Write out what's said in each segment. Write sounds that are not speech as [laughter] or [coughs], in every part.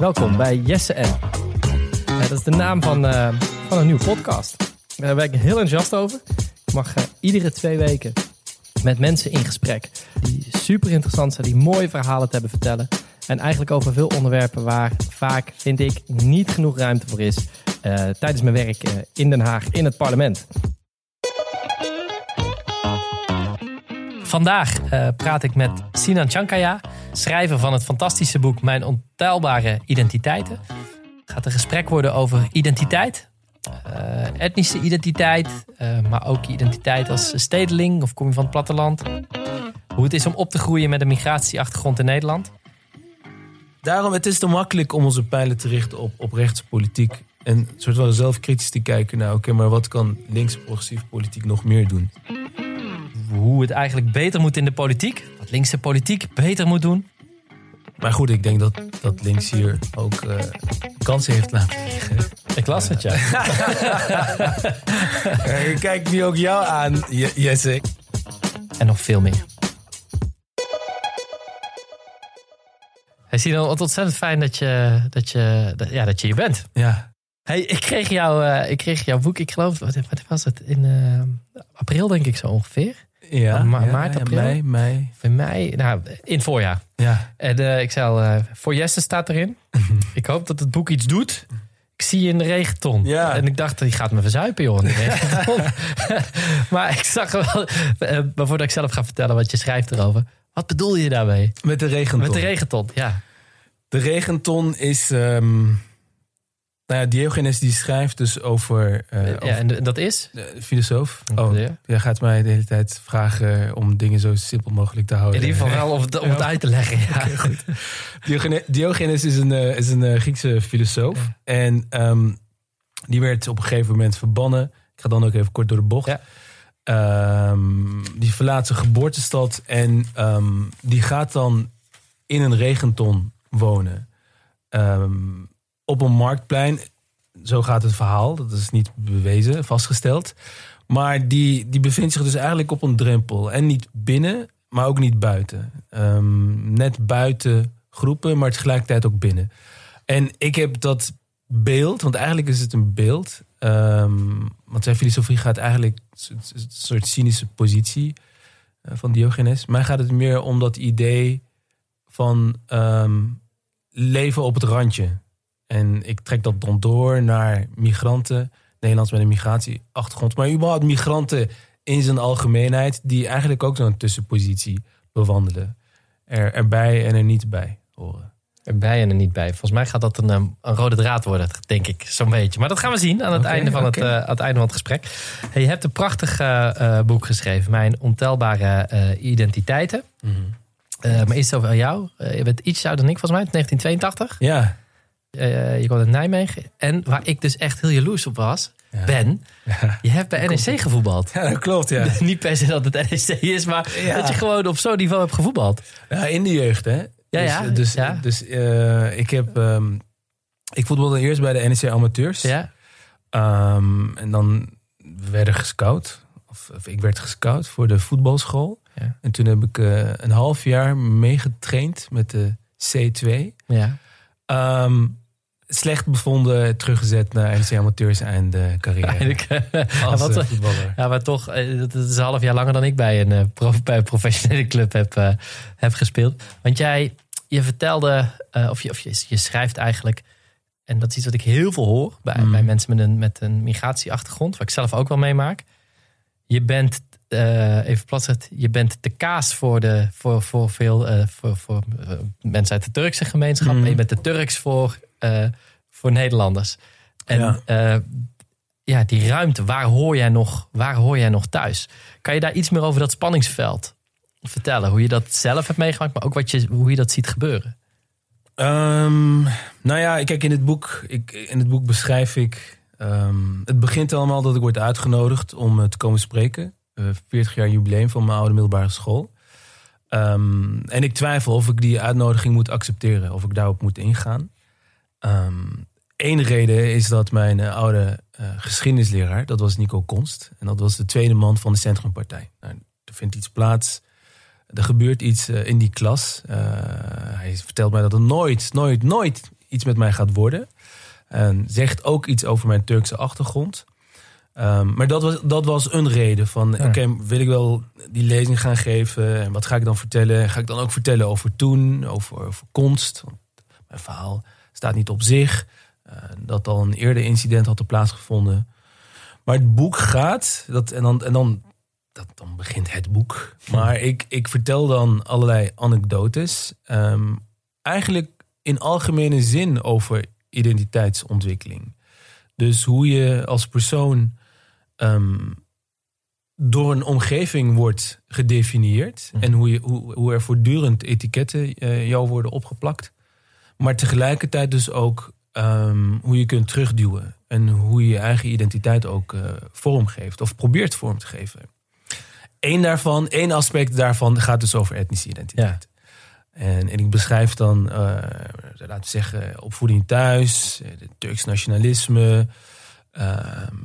Welkom bij Jesse en. Ja, dat is de naam van, eh, van een nieuwe podcast. Daar ben ik heel enthousiast over. Ik mag eh, iedere twee weken met mensen in gesprek. Die super interessant zijn, die mooie verhalen te hebben vertellen. En eigenlijk over veel onderwerpen waar vaak, vind ik, niet genoeg ruimte voor is. eh, tijdens mijn werk eh, in Den Haag, in het parlement. Vandaag eh, praat ik met Sinan Chankaya, schrijver van het fantastische boek Mijn Ontelbare Identiteiten. Het gaat een gesprek worden over identiteit, eh, etnische identiteit, eh, maar ook identiteit als stedeling of kom je van het platteland. Hoe het is om op te groeien met een migratieachtergrond in Nederland. Daarom, het is te makkelijk om onze pijlen te richten op, op rechtse politiek. En soort van zelf kritisch te kijken naar, oké, maar wat kan links progressieve politiek nog meer doen? Hoe het eigenlijk beter moet in de politiek. Linkse politiek beter moet doen. Maar goed, ik denk dat, dat links hier ook eh, kansen heeft laten liggen. Ik las het, ja. [laughs] ik kijk nu ook jou aan, Je- Jesse. En nog veel meer. Hij ziet het ontzettend fijn dat je, dat je, dat, ja, dat je hier bent. Ja, Hey, ik, kreeg jou, eh, ik kreeg jouw boek, ik geloof, wat, wat was het? In eh, april denk ik zo ongeveer. Ja, Ma- ja, maart, ja, april? mei, mei. Mei, nou, in het voorjaar. Ja, En eh, ik zei al, eh, voor Jesse staat erin. [laughs] ik hoop dat het boek iets doet. Ik zie je in de regenton. Ja. En ik dacht, die gaat me verzuipen, joh, in de regenton. [laughs] [laughs] maar ik zag wel, eh, maar voordat ik zelf ga vertellen wat je schrijft erover. Wat bedoel je daarmee? met de regenton. Met de regenton, ja. De regenton is... ehm nou ja, Diogenes die schrijft dus over... eh, ja over en dat is? de filosoof. Oh, je? jij gaat mij de hele tijd vragen om dingen zo simpel mogelijk te houden. In ieder geval wel om het, om het uit te leggen. Ja. Diogene- Diogenes is een, eh, is een eh, Griekse filosoof. En ehm, die werd op een gegeven moment verbannen. Ik ga dan ook even kort door de bocht. Ja. Ehm, die verlaat zijn geboortestad en ehm, die gaat dan in een regenton wonen. Ehm, op een marktplein. Zo gaat het verhaal. Dat is niet bewezen, vastgesteld. Maar die, die bevindt zich dus eigenlijk op een drempel. En niet binnen, maar ook niet buiten. Ehm, net buiten groepen, maar tegelijkertijd ook binnen. En ik heb dat beeld, want eigenlijk is het een beeld. ehm, want zijn filosofie gaat eigenlijk een soort cynische positie eh, van Diogenes. Mij gaat het meer om dat idee van ehm, leven op het randje. En ik trek dat dan door naar migranten, Nederlands met een migratieachtergrond, maar überhaupt migranten in zijn algemeenheid, die eigenlijk ook zo'n tussenpositie bewandelen. Er, erbij en er niet bij horen. Erbij en er niet bij. Volgens mij gaat dat een, um, een rode draad worden, denk ik, zo'n beetje. Maar dat gaan we zien aan het, einde, van het, uh, aan het einde van het gesprek. Hey, je hebt een prachtig uh, uh, boek geschreven, Mijn Ontelbare Identiteiten. Mhm. Uh, maar eerst over jou. Je bent iets ouder dan ik, volgens mij, 1982. Ja. Uh, je komt uit Nijmegen. En waar ik dus echt heel jaloers op was, ja. Ben, ja. [laughs] je hebt bij NEC gevoetbald. Ja, dat klopt, ja. [laughs] Niet per se dat het NEC is, maar ja. dat je gewoon op zo'n niveau hebt gevoetbald. Ja, in de jeugd, hè. Ja, dus, ja. Dus, ja. dus uh, ik heb... Um, ik voetbalde eerst bij de NEC Amateurs. Ja. Um, en dan werden gescout. Of, of, ik werd gescout voor de voetbalschool. Ja. En toen heb ik uh, een half jaar meegetraind met de C2. Ja. Um, slecht bevonden, teruggezet naar NEC Amateurs en de carrière. Als wat, uh, voetballer. Ja, maar toch, eh, dat is een half jaar langer dan ik bij een, prof, bij een professionele club heb, uh, heb gespeeld. Want jij, je vertelde, uh, of, je, of je, je schrijft eigenlijk, en dat is iets wat ik heel veel hoor bij, mm. bij mensen met een, met een migratieachtergrond, wat ik zelf ook wel meemaak. Je bent, uh, even platzet, je bent de kaas voor, de, voor, voor veel uh, voor, voor, mensen uit de Turkse gemeenschap. Mm. En je bent de Turks voor, uh, voor Nederlanders. En ja. ja, die ruimte, waar hoor, jij nog, waar hoor jij nog thuis? Kan je daar iets meer over dat spanningsveld vertellen? Hoe je dat zelf hebt meegemaakt, maar ook wat je, hoe je dat ziet gebeuren? Um, nou ja, kijk, in het boek, ik, in het boek beschrijf ik. Um, het begint allemaal dat ik word uitgenodigd om uh, te komen spreken. Uh, 40 jaar jubileum van mijn oude middelbare school. Um, en ik twijfel of ik die uitnodiging moet accepteren, of ik daarop moet ingaan. Eén reden is dat mijn uh, oude uh, geschiedenisleraar, dat was Nico Konst. En dat was de tweede man van de Centrumpartij. Nou, er vindt iets plaats. Er gebeurt iets uh, in die klas. hij vertelt mij dat er nooit, nooit, nooit iets met mij gaat worden. En zegt ook iets over mijn Turkse achtergrond. Ehm, maar dat was, dat was een reden van, Ja. oké, wil ik wel die lezing gaan geven? En wat ga ik dan vertellen? Ga ik dan ook vertellen over toen, over, over konst? Mijn verhaal staat niet op zich. eh, dat al een eerder incident had plaatsgevonden. Maar het boek gaat, dat, en, dan, en dan, dat, dan begint het boek. Maar ik, ik vertel dan allerlei anekdotes. ehm, eigenlijk in algemene zin over identiteitsontwikkeling. Dus hoe je als persoon ehm, door een omgeving wordt gedefinieerd. Mhm. En hoe, je, hoe, hoe er voortdurend etiketten eh, jou worden opgeplakt. Maar tegelijkertijd dus ook ehm, hoe je kunt terugduwen. En hoe je je eigen identiteit ook eh, vorm geeft. Of probeert vorm te geven. Eén daarvan, één aspect daarvan gaat dus over etnische identiteit. En, en ik beschrijf dan, eh, laten we zeggen, opvoeding thuis, eh, Turks nationalisme, ehm,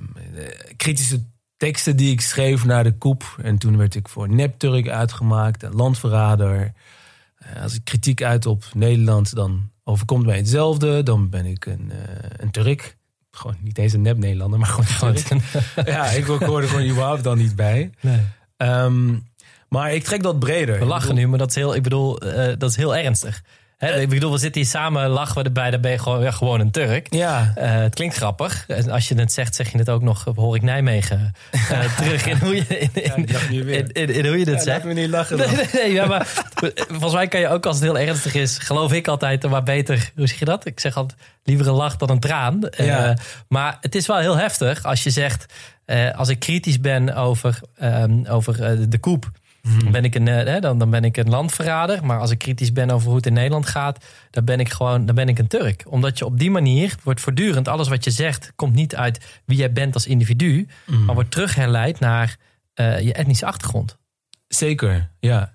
kritische teksten die ik schreef na de koep. En toen werd ik voor nep-Turk uitgemaakt, landverrader. Eh, als ik kritiek uit op Nederland, dan overkomt mij hetzelfde. Dan ben ik een, eh, een Turk. Gewoon niet eens een nep-Nederlander, maar gewoon een Turk. [laughs] Ja, ik hoor er gewoon überhaupt dan niet bij. Nee. Ehm, maar ik trek dat breder. We lachen nu, maar dat is heel, ik bedoel, eh, dat is heel ernstig. Ik bedoel, we zitten hier samen, lachen we erbij, dan ben je gewoon, ja, gewoon een Turk. Ja, Eh, het klinkt grappig. En als je het zegt, zeg je het ook nog, hoor ik Nijmegen eh, [laughs] terug in hoe je, in, in, in, in- in hoe je dit ja, zegt. laat me niet lachen dan. Nee, nee, nee, ja, maar volgens mij kan je ook als het heel ernstig is, geloof ik altijd, maar beter, hoe zeg je dat? Ik zeg altijd liever een lach dan een traan. Eh, maar het is wel heel heftig als je zegt, eh, als ik kritisch ben over, ehm, over eh, de koep, dan, ben ik een, eh, hè, dan, dan ben ik een landverrader. Maar als ik kritisch ben over hoe het in Nederland gaat, dan ben ik gewoon dan ben ik een Turk. Omdat je op die manier wordt voortdurend, alles wat je zegt, komt niet uit wie jij bent als individu, maar wordt terugherleid naar eh, je etnische achtergrond. Zeker, ja.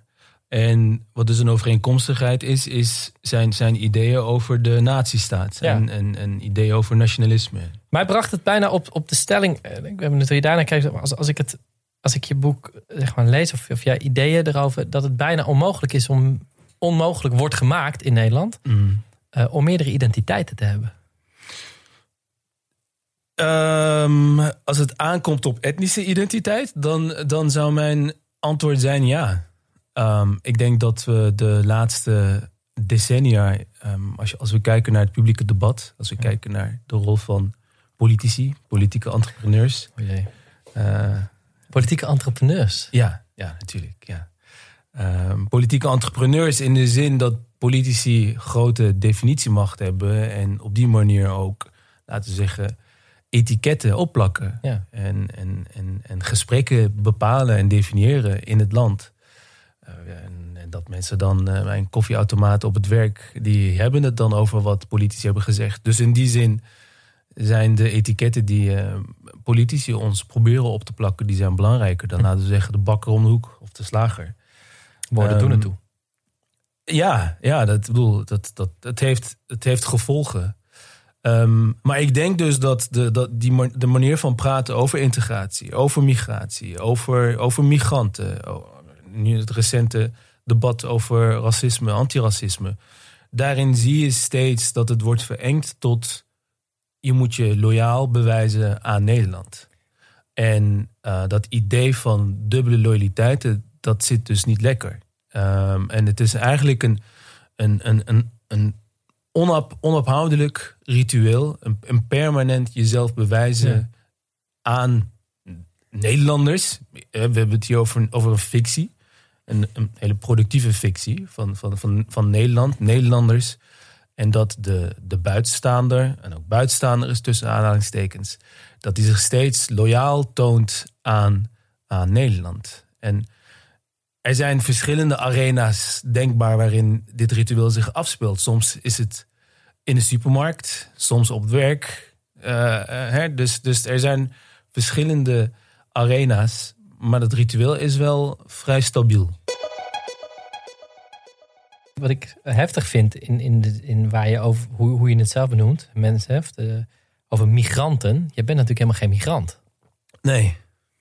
En wat dus een overeenkomstigheid is, is zijn, zijn ideeën over de nazistaat. Ja. En, en, en ideeën over nationalisme. Mij bracht het bijna op, op de stelling. eh, Ik ben benieuwd hoe je daarnaar kijkt. Als, als, ik het, als ik je boek zeg maar, lees, of, of jij ideeën erover, dat het bijna onmogelijk is om. onmogelijk wordt gemaakt in Nederland. eh, om meerdere identiteiten te hebben. Ehm, als het aankomt op etnische identiteit, dan, dan zou mijn antwoord zijn ja. Ehm, ik denk dat we de laatste decennia, ehm, als, je, als we kijken naar het publieke debat, als we kijken naar de rol van politici, politieke entrepreneurs. Oh jee. eh, Politieke entrepreneurs. Ja, ja, natuurlijk. Ja. Ehm, politieke entrepreneurs in de zin dat politici grote definitiemacht hebben en op die manier ook, laten we zeggen, etiketten opplakken. Ja. En, en, en, en gesprekken bepalen en definiëren in het land. Eh, en, en dat mensen dan eh, bij een koffieautomaat op het werk, die hebben het dan over wat politici hebben gezegd. Dus in die zin zijn de etiketten die eh, politici ons proberen op te plakken, die zijn belangrijker dan laten we zeggen de bakker om de hoek of de slager. Woorden Ehm, doen het toe. Ja, ja, dat bedoel, dat, dat, het, heeft, het heeft gevolgen. Ehm, maar ik denk dus dat, de, dat die, de manier van praten over integratie, over migratie, over, over migranten, nu het recente debat over racisme, antiracisme, daarin zie je steeds dat het wordt verengd tot je moet je loyaal bewijzen aan Nederland. En eh, dat idee van dubbele loyaliteiten, dat zit dus niet lekker. Ehm, en het is eigenlijk een, een, een, een, een onop, onophoudelijk ritueel. Een, een permanent jezelf bewijzen Ja. aan Nederlanders. Eh, We hebben het hier over, een- over een fictie. Een, een hele productieve fictie van, van, van, van Nederland, Nederlanders. En dat de, de buitenstaander, en ook buitenstaander is tussen aanhalingstekens, dat die zich steeds loyaal toont aan, aan Nederland. En er zijn verschillende arena's denkbaar waarin dit ritueel zich afspeelt. Soms is het in de supermarkt, soms op het werk. Eh, eh, hè, dus, dus er zijn verschillende arena's, maar dat ritueel is wel vrij stabiel. Wat ik heftig vind in, in, de, in waar je over, hoe, hoe je het zelf benoemt, mensen heeft, over migranten. Je bent natuurlijk helemaal geen migrant. Nee,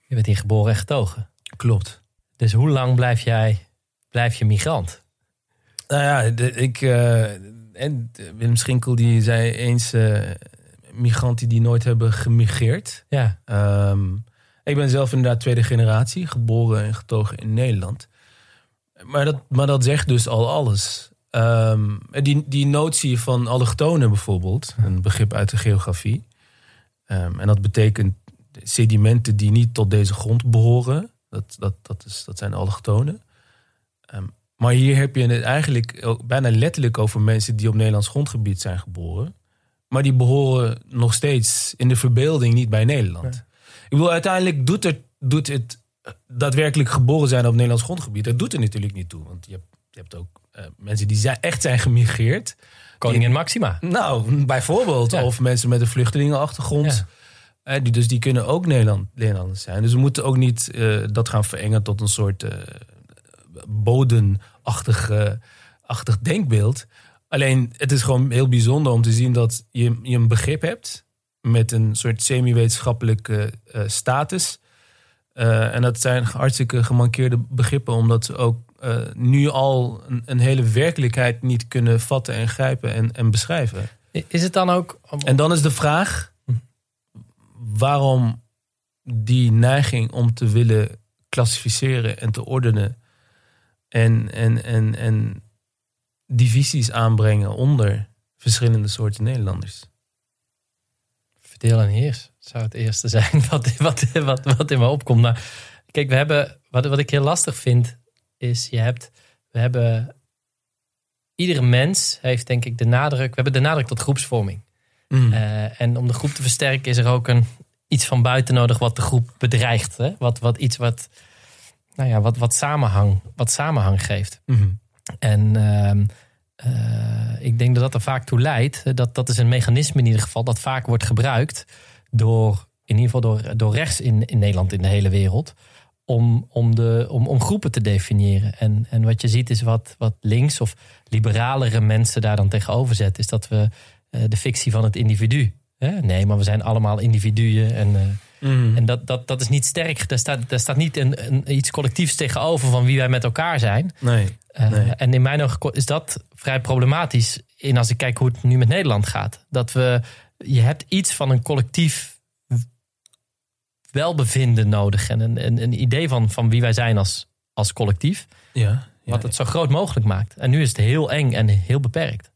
Je bent hier geboren en getogen. klopt. Dus hoe lang blijf jij blijf je migrant? Nou ja, de- ik, eh, en Willem Schinkel die zei eens eh, migranten die nooit hebben gemigreerd. Ja, Ehm, ik ben zelf inderdaad tweede generatie, geboren en getogen in Nederland. Maar dat, maar dat zegt dus al alles. Ehm, die, die notie van allochtonen bijvoorbeeld, een begrip uit de geografie. Ehm, en dat betekent sedimenten die niet tot deze grond behoren. Dat, dat, dat, is, dat zijn allochtonen. Ehm, maar hier heb je het eigenlijk ook bijna letterlijk over mensen die op Nederlands grondgebied zijn geboren. Maar die behoren nog steeds in de verbeelding niet bij Nederland. Ik bedoel, uiteindelijk doet het, doet het daadwerkelijk geboren zijn op Nederlands grondgebied. Dat doet er natuurlijk niet toe. Want je hebt, je hebt ook eh, mensen die zijn, echt zijn gemigreerd. koningin Maxima. Nou, bijvoorbeeld. Ja. Of mensen met een vluchtelingenachtergrond. Ja. Eh, die, dus die kunnen ook Nederland, Nederlanders zijn. Dus we moeten ook niet eh, dat gaan verengen tot een soort bodenachtig achtig denkbeeld. Alleen, het is gewoon heel bijzonder om te zien dat je, je een begrip hebt met een soort semi-wetenschappelijke status. Eh, en dat zijn hartstikke gemankeerde begrippen, omdat ze ook eh, nu al een, een hele werkelijkheid niet kunnen vatten en grijpen en, en beschrijven. Is het dan ook... En dan is de vraag waarom die neiging om te willen klassificeren en te ordenen en, en, en, en divisies aanbrengen onder verschillende soorten Nederlanders. Verdeel en heers zou het eerste [laughs] zijn wat, wat, wat, wat in me opkomt. Maar kijk, we hebben, wat, wat ik heel lastig vind, is je hebt, we hebben, iedere mens heeft denk ik de nadruk, we hebben de nadruk tot groepsvorming. Mm. Eh, en om de groep te versterken is er ook een, iets van buiten nodig wat de groep bedreigt. Hè? Wat, wat iets wat, nou ja, wat, wat, samenhang, wat samenhang geeft. Mhm. En ehm, eh, ik denk dat dat er vaak toe leidt. Dat, dat is een mechanisme in ieder geval dat vaak wordt gebruikt door, in ieder geval door, door rechts in, in Nederland, in de hele wereld. Om, om, de, om, om groepen te definiëren. En, en wat je ziet is wat, wat links of liberalere mensen daar dan tegenover zetten. Is dat we eh, de fictie van het individu. Hè? Nee, maar we zijn allemaal individuen. En, eh, Mhm. en dat, dat, dat is niet sterk. Daar staat, daar staat niet een, een, iets collectiefs tegenover van wie wij met elkaar zijn. Nee. Uh, Nee. En in mijn ogen is dat vrij problematisch. In als ik kijk hoe het nu met Nederland gaat. Dat we, je hebt iets van een collectief welbevinden nodig. En een, een, een idee van, van wie wij zijn als, als collectief. Ja, ja, Wat het zo groot mogelijk maakt. En nu is het heel eng en heel beperkt.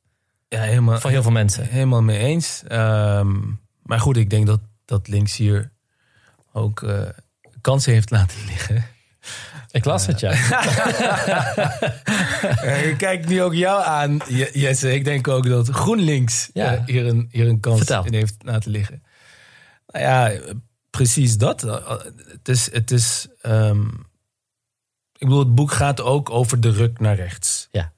ja, helemaal, Voor heel veel mensen. helemaal mee eens. Ehm, maar goed, ik denk dat, dat links hier ook eh, kansen heeft laten liggen. Ik las het, ja. Eh, ik kijk nu ook jou aan, Je- Jesse. Ik denk ook dat GroenLinks Ja. eh, hier, een, hier een kans Vertel. in heeft laten liggen. Nou ja, precies dat. Eh, Het is, het is ehm, ik bedoel, het boek gaat ook over de ruk naar rechts. Ja.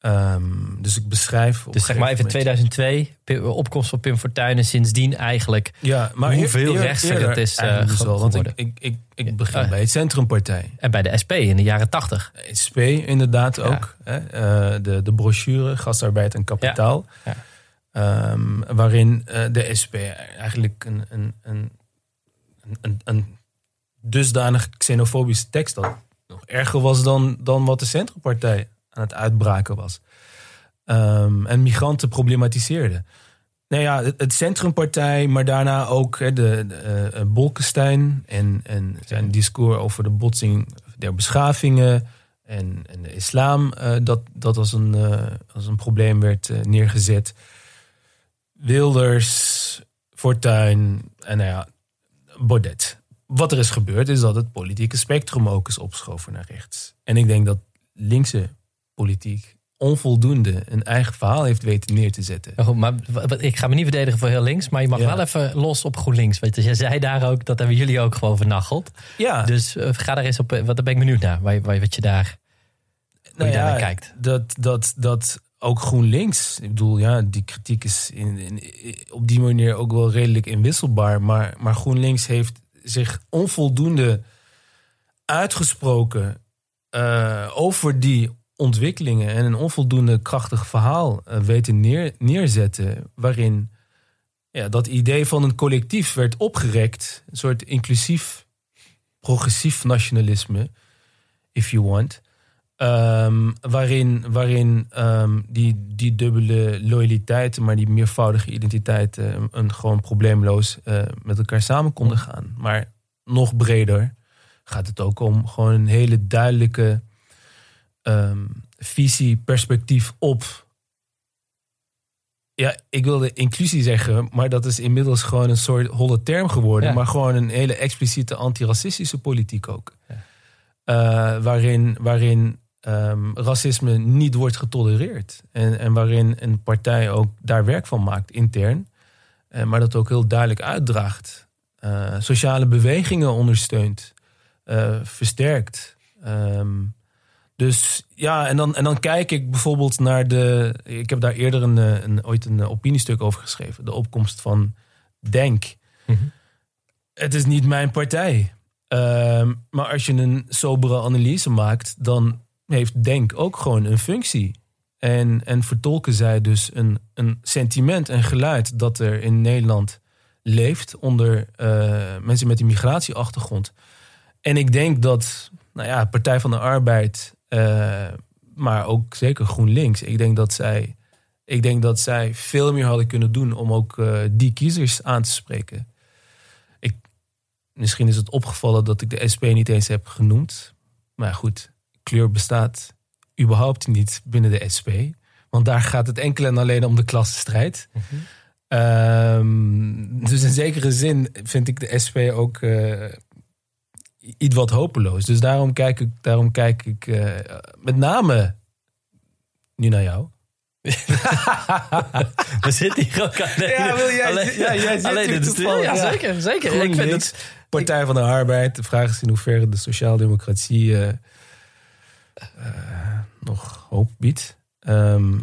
Ehm, dus ik beschrijf. Dus zeg maar even gegeven 2002, Pi- opkomst van Pim Fortuyn. En sindsdien eigenlijk moment- Ja, maar hoeveel eer- rechtser eerder het is, eh, dus wel, want ik, ik, ik, ik begin Ah. bij het Centrumpartij. en bij de SP in de jaren 80. SP inderdaad ook. Hè? Eh, de, de brochure Gastarbeid en Kapitaal. Ja. Ehm, waarin eh, de SP eigenlijk een, een, een, een, een dusdanig xenofobische tekst had. Nog erger was dan, dan wat de Centrumpartij aan het uitbraken was. Ehm, en migranten problematiseerde. Nou ja, het, Centrumpartij, maar daarna ook hè, de, de eh, Bolkestein en, en zijn discours over de botsing der beschavingen en, en de islam, eh, dat, dat als, een, eh, als een probleem werd eh, neergezet. Wilders, Fortuyn en nou ja, Baudet. Wat er is gebeurd is dat het politieke spectrum ook is opgeschoven naar rechts. En ik denk dat linkse politiek onvoldoende een eigen verhaal heeft weten neer te zetten. Maar goed, maar w- w- ik ga me niet verdedigen voor heel links. Maar je mag Ja. wel even los op GroenLinks. Je, jij zei daar ook, dat hebben jullie ook gewoon vernacheld. Ja, Dus eh, ga daar eens op, eh, wat daar ben ik benieuwd naar. Waar, je- waar, wat je daar, hoe nou je daar ja, naar kijkt. Dat, dat, dat ook GroenLinks, ik bedoel, ja, die kritiek is in, in- op die manier ook wel redelijk inwisselbaar. Maar, maar GroenLinks heeft zich onvoldoende uitgesproken eh, over die ontwikkelingen en een onvoldoende krachtig verhaal eh, weten neer, neerzetten. Waarin ja, dat idee van een collectief werd opgerekt, een soort inclusief, progressief nationalisme, if you want. Ehm, waarin waarin ehm, die, die dubbele loyaliteit, maar die meervoudige identiteit eh, een gewoon probleemloos eh, met elkaar samen konden gaan. Maar nog breder gaat het ook om gewoon een hele duidelijke ehm, visie, perspectief op. Ja, ik wilde inclusie zeggen, maar dat is inmiddels gewoon een soort holle term geworden. Ja. Maar gewoon een hele expliciete antiracistische politiek ook. Eh, waarin waarin ehm, racisme niet wordt getolereerd. En, en waarin een partij ook daar werk van maakt, intern. Eh, maar dat ook heel duidelijk uitdraagt. Eh, sociale bewegingen ondersteunt. versterkt. Ehm, dus ja, en dan, en dan kijk ik bijvoorbeeld naar de. Ik heb daar eerder een, eh, een, ooit een opiniestuk over geschreven. De opkomst van Denk. Mhm. Het is niet mijn partij. Ehm, maar als je een sobere analyse maakt, dan heeft Denk ook gewoon een functie. En, en vertolken zij dus een, een sentiment en geluid dat er in Nederland leeft onder eh, mensen met een migratieachtergrond. En ik denk dat, nou ja, Partij van de Arbeid, eh, maar ook zeker GroenLinks, ik denk dat zij, ik denk dat zij veel meer hadden kunnen doen om ook eh, die kiezers aan te spreken. Ik, misschien is het opgevallen dat ik de SP niet eens heb genoemd. Maar goed, kleur bestaat überhaupt niet binnen de SP. Want daar gaat het enkel en alleen om de klassenstrijd. Ehm, dus in zekere zin vind ik de SP ook eh, iets wat hopeloos. Dus daarom kijk ik, daarom kijk ik eh, met name nu naar jou. [laughs] We zitten hier ook alleen, Ja, wil jij- alleen, ja, jij zit alleen in toevallig, Ja, ja. zeker. zeker. Ik vind het, Partij van de Arbeid. De vraag is in hoeverre de sociaaldemocratie eh, eh, nog hoop biedt. Ehm,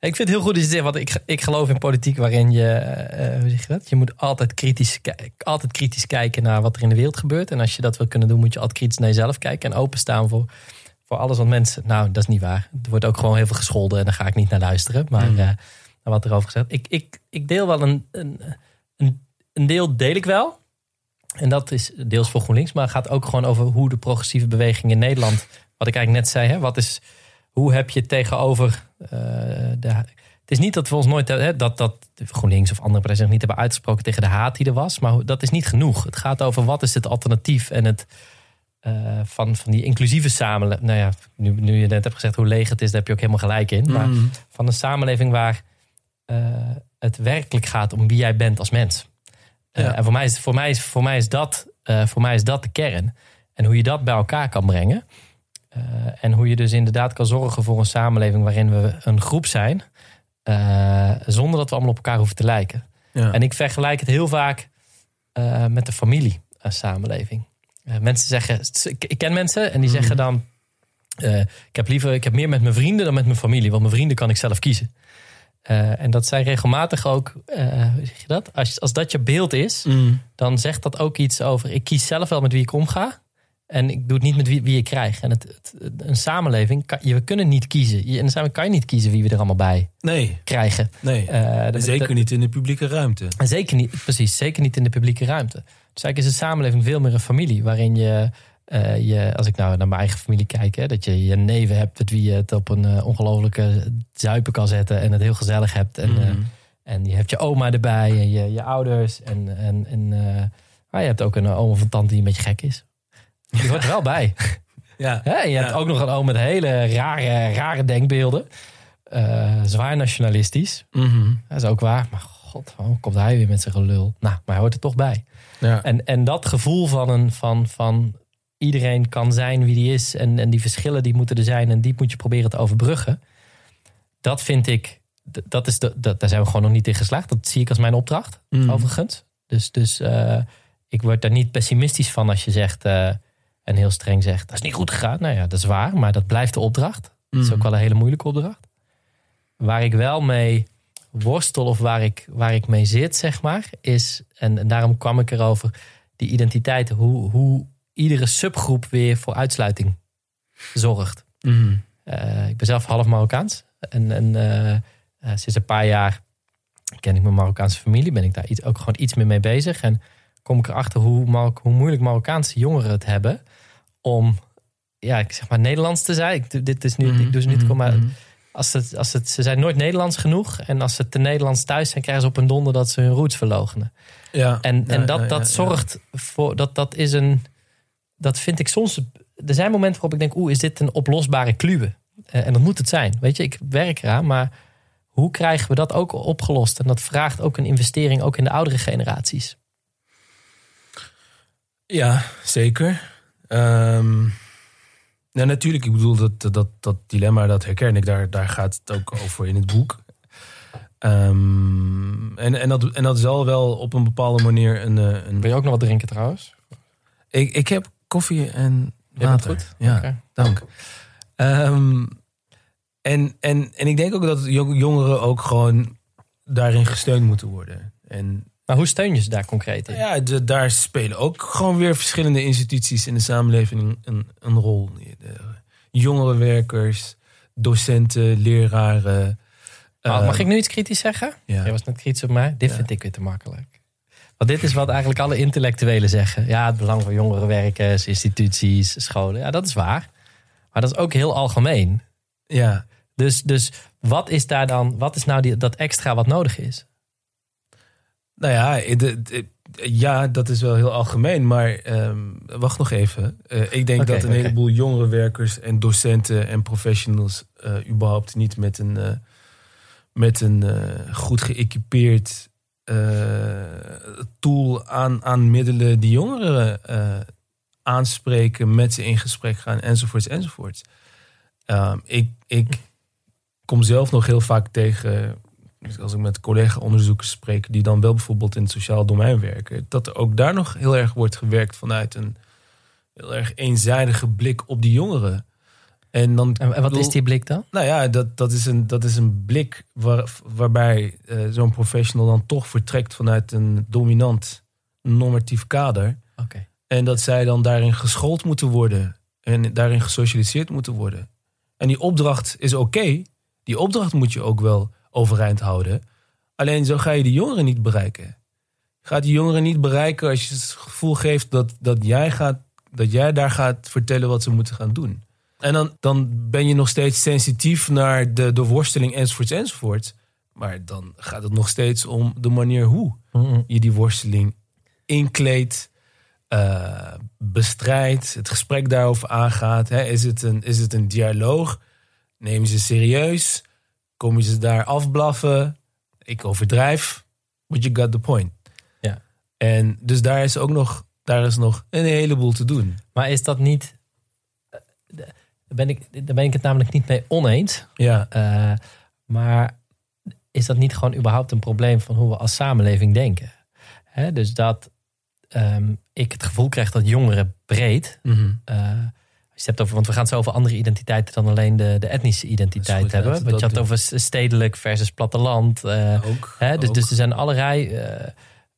ik vind het heel goed dat je zegt, want ik, ik geloof in politiek waarin je, eh, hoe zeg je dat? Je moet altijd kritisch, altijd kritisch kijken naar wat er in de wereld gebeurt. En als je dat wil kunnen doen, moet je altijd kritisch naar jezelf kijken en openstaan voor, voor alles wat mensen. Nou, dat is niet waar. Er wordt ook gewoon heel veel gescholden en daar ga ik niet naar luisteren. Maar Mm. eh, naar wat erover gezegd. Ik, ik, ik deel wel een, een, een, een deel deel ik wel. En dat is deels voor GroenLinks, maar het gaat ook gewoon over hoe de progressieve beweging in Nederland, wat ik eigenlijk net zei, hè, wat is, hoe heb je tegenover eh, de. Het is niet dat we ons nooit hè, dat, dat GroenLinks of andere partijen zich niet hebben uitgesproken tegen de haat die er was, maar dat is niet genoeg. Het gaat over wat is het alternatief en het eh, van, van die inclusieve samenleving. Nou ja, nu, nu je net hebt gezegd hoe leeg het is, daar heb je ook helemaal gelijk in. Maar mm, van een samenleving waar eh, het werkelijk gaat om wie jij bent als mens. Ja. En voor mij, is, voor, mij is, voor, mij is dat, voor mij is dat de kern. En hoe je dat bij elkaar kan brengen. Eh, en hoe je dus inderdaad kan zorgen voor een samenleving waarin we een groep zijn. eh, zonder dat we allemaal op elkaar hoeven te lijken. ja. En ik vergelijk het heel vaak eh, met de familie als samenleving. Mensen zeggen, ik, ken mensen en die zeggen dan: ik heb liever, ik heb meer met mijn vrienden dan met mijn familie, want mijn vrienden kan ik zelf kiezen. En dat zijn regelmatig ook, hoe zeg je dat? Als, als dat je beeld is, Mm, dan zegt dat ook iets over: ik kies zelf wel met wie ik omga. En ik doe het niet met wie, wie ik krijg. En het, het- een samenleving, kan, je, we kunnen niet kiezen. In een samenleving kan je niet kiezen wie we er allemaal bij nee, krijgen. nee. Eh, de- Zeker de- niet in de publieke ruimte. en zeker niet, precies, zeker niet in de publieke ruimte. Dus eigenlijk is een samenleving veel meer een familie. Waarin je, eh, je als ik nou naar mijn eigen familie kijk, hè, dat je je neven hebt met wie je het op een eh, ongelofelijke zuipen kan zetten. En het heel gezellig hebt. En, Mm. en je hebt je oma erbij en je, je ouders. En, en, en maar je hebt ook een oma of een tante die een beetje gek is. Die hoort er wel bij. [laughs] ja. Hè? En je hebt ook nog een oom met hele rare, rare denkbeelden. Eh, zwaar nationalistisch. Mhm. Dat is ook waar. Maar god, waarom komt hij weer met zijn gelul? Nou, maar hij hoort er toch bij. ja. En, en dat gevoel van, een, van, van iedereen kan zijn wie die is. En, en die verschillen die moeten er zijn. En die moet je proberen te overbruggen. Dat vind ik, dat is de, dat, daar zijn we gewoon nog niet in geslaagd. Dat zie ik als mijn opdracht, Mm. overigens. Dus, dus eh, ik word daar niet pessimistisch van als je zegt... eh, en heel streng zegt, dat is niet goed gegaan. Nou ja, dat is waar, maar dat blijft de opdracht. Dat is Mm. ook wel een hele moeilijke opdracht. Waar ik wel mee worstel of waar ik, waar ik mee zit, zeg maar, is, en, en daarom kwam ik erover, die identiteit, hoe, hoe iedere subgroep weer voor uitsluiting zorgt. Mhm. Eh, ik ben zelf half Marokkaans. En, en eh, eh, sinds een paar jaar ken ik mijn Marokkaanse familie. Ben ik daar iets, ook gewoon iets meer mee bezig. En kom ik erachter hoe, Marok- hoe moeilijk Marokkaanse jongeren het hebben om ja, ik zeg maar Nederlands te zijn. Ik, dit is nu, ik doe ze niet, Mhm, maar mhm. als het, als het, ze zijn nooit Nederlands genoeg. En als ze te Nederlands thuis zijn, krijgen ze op een donder dat ze hun roots verlogenen. Ja, En, ja, en dat, ja, ja, dat zorgt voor, dat, dat is een, dat vind ik soms, er zijn momenten waarop ik denk, oeh, is dit een oplosbare kluwe? Eh, en dat moet het zijn. Weet je, ik werk eraan, maar hoe krijgen we dat ook opgelost? En dat vraagt ook een investering, ook in de oudere generaties. Ja, zeker. Ehm, nou, natuurlijk, ik bedoel, dat, dat, dat dilemma, dat herken ik. Daar, daar gaat het ook over in het boek. Ehm, en, en, dat, en dat zal wel op een bepaalde manier een... eh, een Wil je ook nog wat drinken trouwens? ik, ik heb koffie en water. goed? Ja, dank. Ehm, en, en, en ik denk ook dat jong- jongeren ook gewoon daarin gesteund moeten worden. En Maar hoe steun je ze daar concreet in? ja, de- daar spelen ook gewoon weer verschillende instituties in de samenleving een, een rol. De jongerenwerkers, docenten, leraren. Oh, mag ik nu iets kritisch zeggen? Ja. Jij was net kritisch op mij. Dit Ja. vind ik weer te makkelijk. Want dit is wat eigenlijk alle intellectuelen zeggen. Ja, het belang van jongerenwerkers, instituties, scholen. Ja, dat is waar. Maar dat is ook heel algemeen. Ja, Dus, dus wat is daar dan, wat is nou die, dat extra wat nodig is? Nou ja, de- de- ja, dat is wel heel algemeen. Maar ehm, wacht nog even. Eh, ik denk dat een heleboel jongerenwerkers en docenten en professionals eh, überhaupt niet met een, eh, met een goed geëquipeerd tool aan, aan middelen die jongeren aanspreken, met ze in gesprek gaan, enzovoorts, enzovoorts. Ehm, ik, ik kom zelf nog heel vaak tegen, dus als ik met collega-onderzoekers spreek, die dan wel bijvoorbeeld in het sociaal domein werken, dat er ook daar nog heel erg wordt gewerkt vanuit een heel erg eenzijdige blik op die jongeren. En, dan, En, wat bedoel- is die blik dan? nou ja, dat, dat, is, een, dat is een blik waar, waarbij eh, zo'n professional dan toch vertrekt vanuit een dominant normatief kader. Oké. En dat zij dan daarin geschoold moeten worden en daarin gesocialiseerd moeten worden. En die opdracht is oké. Die opdracht moet je ook wel overeind houden. Alleen zo ga je die jongeren niet bereiken. Je gaat die jongeren niet bereiken als je het gevoel geeft dat, dat, jij, gaat, dat jij daar gaat vertellen wat ze moeten gaan doen. En dan, dan ben je nog steeds sensitief naar de, de worsteling enzovoorts enzovoorts. Maar dan gaat het nog steeds om de manier hoe je die worsteling inkleedt, eh, bestrijdt, het gesprek daarover aangaat. Hè? Is, het een, is het een dialoog? Neem je ze serieus? Kom je ze daar afblaffen? Ik overdrijf, but you got the point. Ja. En dus daar is ook nog, daar is nog een heleboel te doen. Maar is dat niet, eh, daar ben ik, daar ben ik het namelijk niet mee oneens. Ja, Eh, maar is dat niet gewoon überhaupt een probleem van hoe we als samenleving denken? Hè, dus dat ehm, ik het gevoel krijg dat jongeren breed. Mhm. eh, je het hebt over, want we gaan het zo over andere identiteiten dan alleen de, de etnische identiteit goed, hebben. we Want je had over stedelijk versus platteland. eh, ook. Hè, dus, ook. dus er zijn allerlei. eh,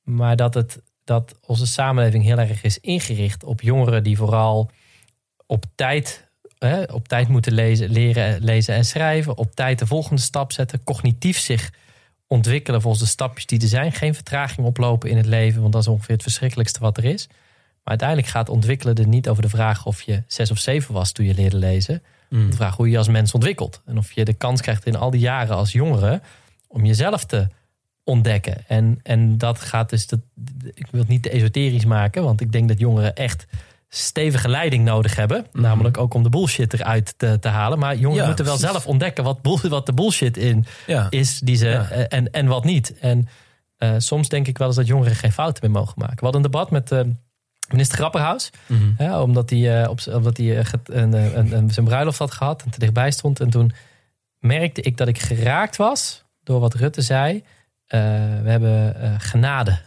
maar dat, het, dat onze samenleving heel erg is ingericht op jongeren die vooral op tijd, hè, op tijd moeten lezen, leren lezen en schrijven. Op tijd de volgende stap zetten. Cognitief zich ontwikkelen volgens de stapjes die er zijn. Geen vertraging oplopen in het leven, want dat is ongeveer het verschrikkelijkste wat er is. Maar uiteindelijk gaat ontwikkelen er niet over de vraag of je zes of zeven was toen je leerde lezen. Mm. De vraag hoe je als mens ontwikkelt. En of je de kans krijgt in al die jaren als jongere om jezelf te ontdekken. En, en dat gaat dus, dat, ik wil het niet te esoterisch maken, want ik denk dat jongeren echt stevige leiding nodig hebben. Mhm. Namelijk ook om de bullshit eruit te, te halen. Maar jongeren Ja, moeten wel precies. zelf ontdekken wat, bull- wat de bullshit in Ja. is die ze, Ja. eh, en, en wat niet. En eh, soms denk ik wel eens dat jongeren geen fouten meer mogen maken. We hadden een debat met eh, minister Grapperhaus. Mhm. Ja, omdat hij, eh, op, omdat hij eh, een, eh, een, een, zijn bruiloft had gehad en te dichtbij stond. En toen merkte ik dat ik geraakt was door wat Rutte zei. We hebben genade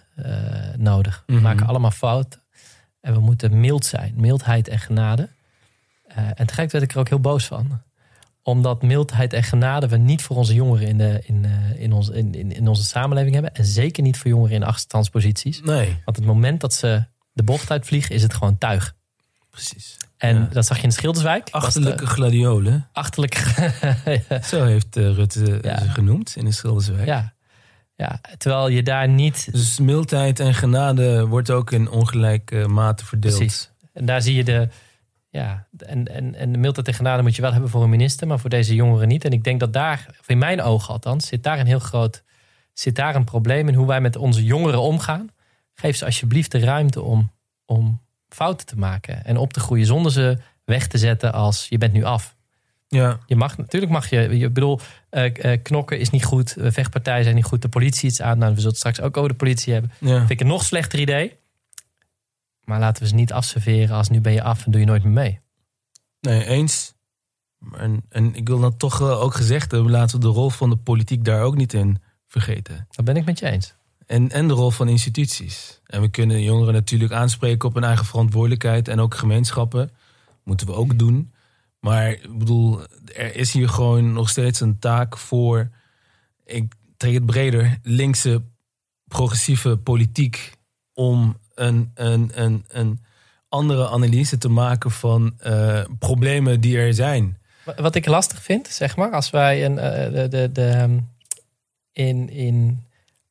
nodig. We Mhm. maken allemaal fouten. En we moeten mild zijn. Mildheid en genade. En tegelijk werd ik er ook heel boos van. Omdat mildheid en genade we niet voor onze jongeren in, de, in, in, ons, in, in, in onze samenleving hebben. En zeker niet voor jongeren in achterstandsposities. Nee, Want het moment dat ze de bocht uitvliegen, is het gewoon tuig. precies. En Ja. dat zag je in Schilderswijk. Achterlijke de gladiolen. Achterlijke. [laughs] Zo heeft eh, Rutte Ja. ze genoemd in de Schilderswijk. ja. ja. Terwijl je daar niet. Dus mildheid en genade wordt ook in ongelijke mate verdeeld. Precies. En daar zie je de. ja, en, en, en de mildheid en genade moet je wel hebben voor een minister, maar voor deze jongeren niet. En ik denk dat daar, of in mijn ogen althans, zit daar een heel groot, zit daar een probleem in hoe wij met onze jongeren omgaan. Geef ze alsjeblieft de ruimte om, om fouten te maken en op te groeien zonder ze weg te zetten als je bent nu af. Ja. Je mag, natuurlijk mag je, je bedoel, eh, eh, knokken is niet goed, eh, vechtpartijen zijn niet goed, de politie iets aan. Nou, we zullen straks ook over de politie hebben. ja. Vind ik een nog slechter idee. Maar laten we ze niet afserveren als nu ben je af en doe je nooit meer mee. Nee, eens. En, en ik wil dan toch ook gezegd hebben, laten we de rol van de politiek daar ook niet in vergeten. Dat ben ik met je eens. En, en de rol van instituties. En we kunnen jongeren natuurlijk aanspreken op hun eigen verantwoordelijkheid. En ook gemeenschappen. Moeten we ook doen. Maar ik bedoel, er is hier gewoon nog steeds een taak voor. Ik trek het breder. Linkse, progressieve politiek. Om een, een, een, een andere analyse te maken van eh, problemen die er zijn. Wat ik lastig vind, zeg maar, als wij een, eh, de, de, de, ehm, in, in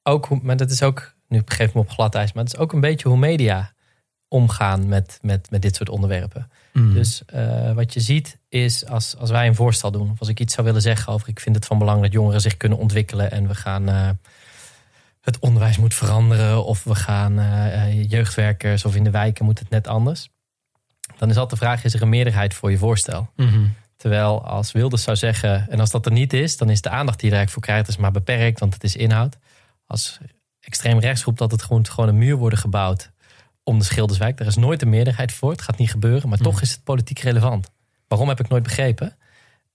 ook, maar dat is ook, nu geef ik me op glad ijs, maar het is ook een beetje hoe media omgaan met, met, met dit soort onderwerpen. Dus eh, wat je ziet is als, als wij een voorstel doen, of als ik iets zou willen zeggen over, ik vind het van belang dat jongeren zich kunnen ontwikkelen en we gaan eh, het onderwijs moet veranderen, of we gaan eh, jeugdwerkers of in de wijken moet het net anders. Dan is altijd de vraag: is er een meerderheid voor je voorstel? Mhm. Terwijl als Wilders zou zeggen, en als dat er niet is, dan is de aandacht die je er eigenlijk voor krijgt is maar beperkt, want het is inhoud. Als extreem rechts roept dat het gewoon, gewoon een muur worden gebouwd om de Schilderswijk, daar is nooit een meerderheid voor. Het gaat niet gebeuren, maar toch is het politiek relevant. Waarom heb ik nooit begrepen?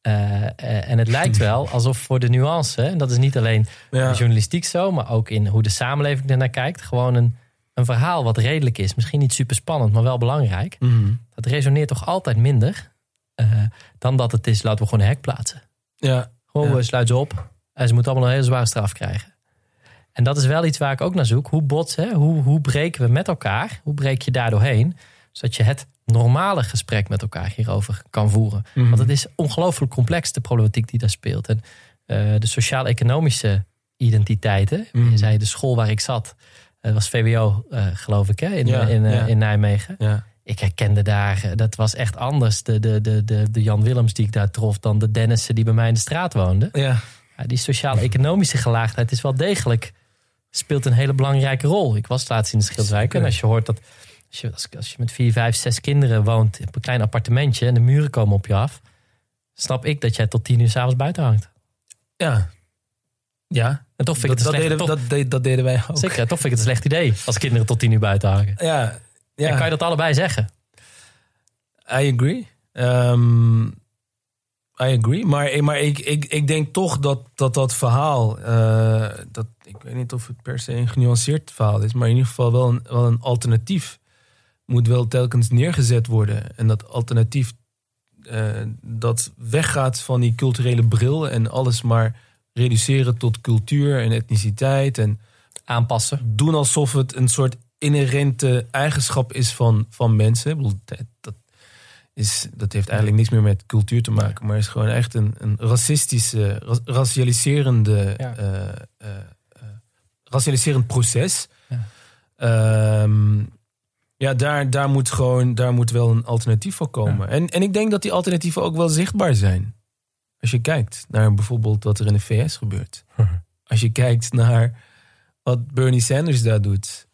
Eh, eh, en het lijkt wel alsof voor de nuance, en dat is niet alleen Ja. journalistiek zo, maar ook in hoe de samenleving ernaar kijkt, gewoon een, een verhaal wat redelijk is. Misschien niet super spannend, maar wel belangrijk Mhm. dat resoneert toch altijd minder eh, dan dat het is, laten we gewoon een hek plaatsen. Ja. Gewoon, Ja. we sluiten ze op en ze moeten allemaal een hele zware straf krijgen. En dat is wel iets waar ik ook naar zoek. Hoe botsen, hoe, hoe breken we met elkaar? Hoe breek je daar doorheen? Zodat je het normale gesprek met elkaar hierover kan voeren. Mhm. Want het is ongelooflijk complex, de problematiek die daar speelt. En eh, de sociaal-economische identiteiten. Mhm. Je zei de school waar ik zat, dat was VWO, eh, geloof ik, hè, in, Ja, in, eh, ja. in Nijmegen Ja. ik herkende daar, eh, dat was echt anders. De, de, de, de, de Jan Willems die ik daar trof, dan de Dennissen die bij mij in de straat woonden. Ja, die sociaal-economische gelaagdheid is wel degelijk, speelt een hele belangrijke rol. Ik was laatst in de Schilderswijk en als je hoort dat, als je, als, als je met vier, vijf, zes kinderen woont op een klein appartementje en de muren komen op je af, snap ik dat jij tot tien uur s'avonds buiten hangt. Ja. Ja. En toch vind ik Dat, het dat, een slecht, deden, toch, dat, dat deden wij ook. zeker, toch vind ik het een slecht idee als kinderen tot tien uur buiten hangen. Ja. ja. En kan je dat allebei zeggen? I agree. Ehm, I agree. Maar, maar ik, ik, ik denk toch dat dat, dat verhaal. eh, dat, ik weet niet of het per se een genuanceerd verhaal is. Maar in ieder geval wel een, wel een alternatief. Moet wel telkens neergezet worden. En dat alternatief. eh, dat weggaat van die culturele bril. En alles maar reduceren tot cultuur en etniciteit. En Aanpassen. doen alsof het een soort inherente eigenschap is van, van mensen. Ik bedoel, dat, is, dat heeft eigenlijk niks meer met cultuur te maken, maar is gewoon echt een, een racistische, ra- racialiserende, Ja. eh, eh, racialiserend proces. Ja. Ehm, ja, daar, daar, moet gewoon, daar moet wel een alternatief voor komen. En, en ik denk dat die alternatieven ook wel zichtbaar zijn. Als je kijkt naar bijvoorbeeld wat er in de VS gebeurt. [laughs] Als je kijkt naar wat Bernie Sanders daar doet.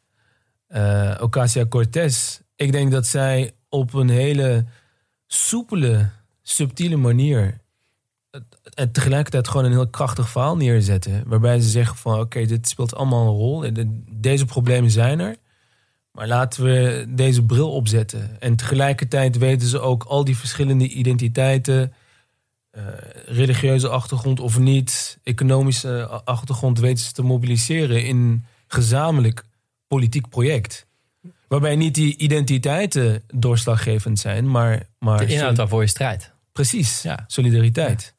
eh Ocasio-Cortez. Ik denk dat zij op een hele soepele, subtiele manier... en tegelijkertijd gewoon een heel krachtig verhaal neerzetten. Waarbij ze zeggen van oké, dit speelt allemaal een rol. Deze problemen zijn er. Maar laten we deze bril opzetten. En tegelijkertijd weten ze ook al die verschillende identiteiten... eh, religieuze achtergrond of niet, economische a- achtergrond weten ze te mobiliseren in een gezamenlijk politiek project. Waarbij niet die identiteiten doorslaggevend zijn, maar, maar De inhoud waarvoor je strijdt. precies, Ja. solidariteit.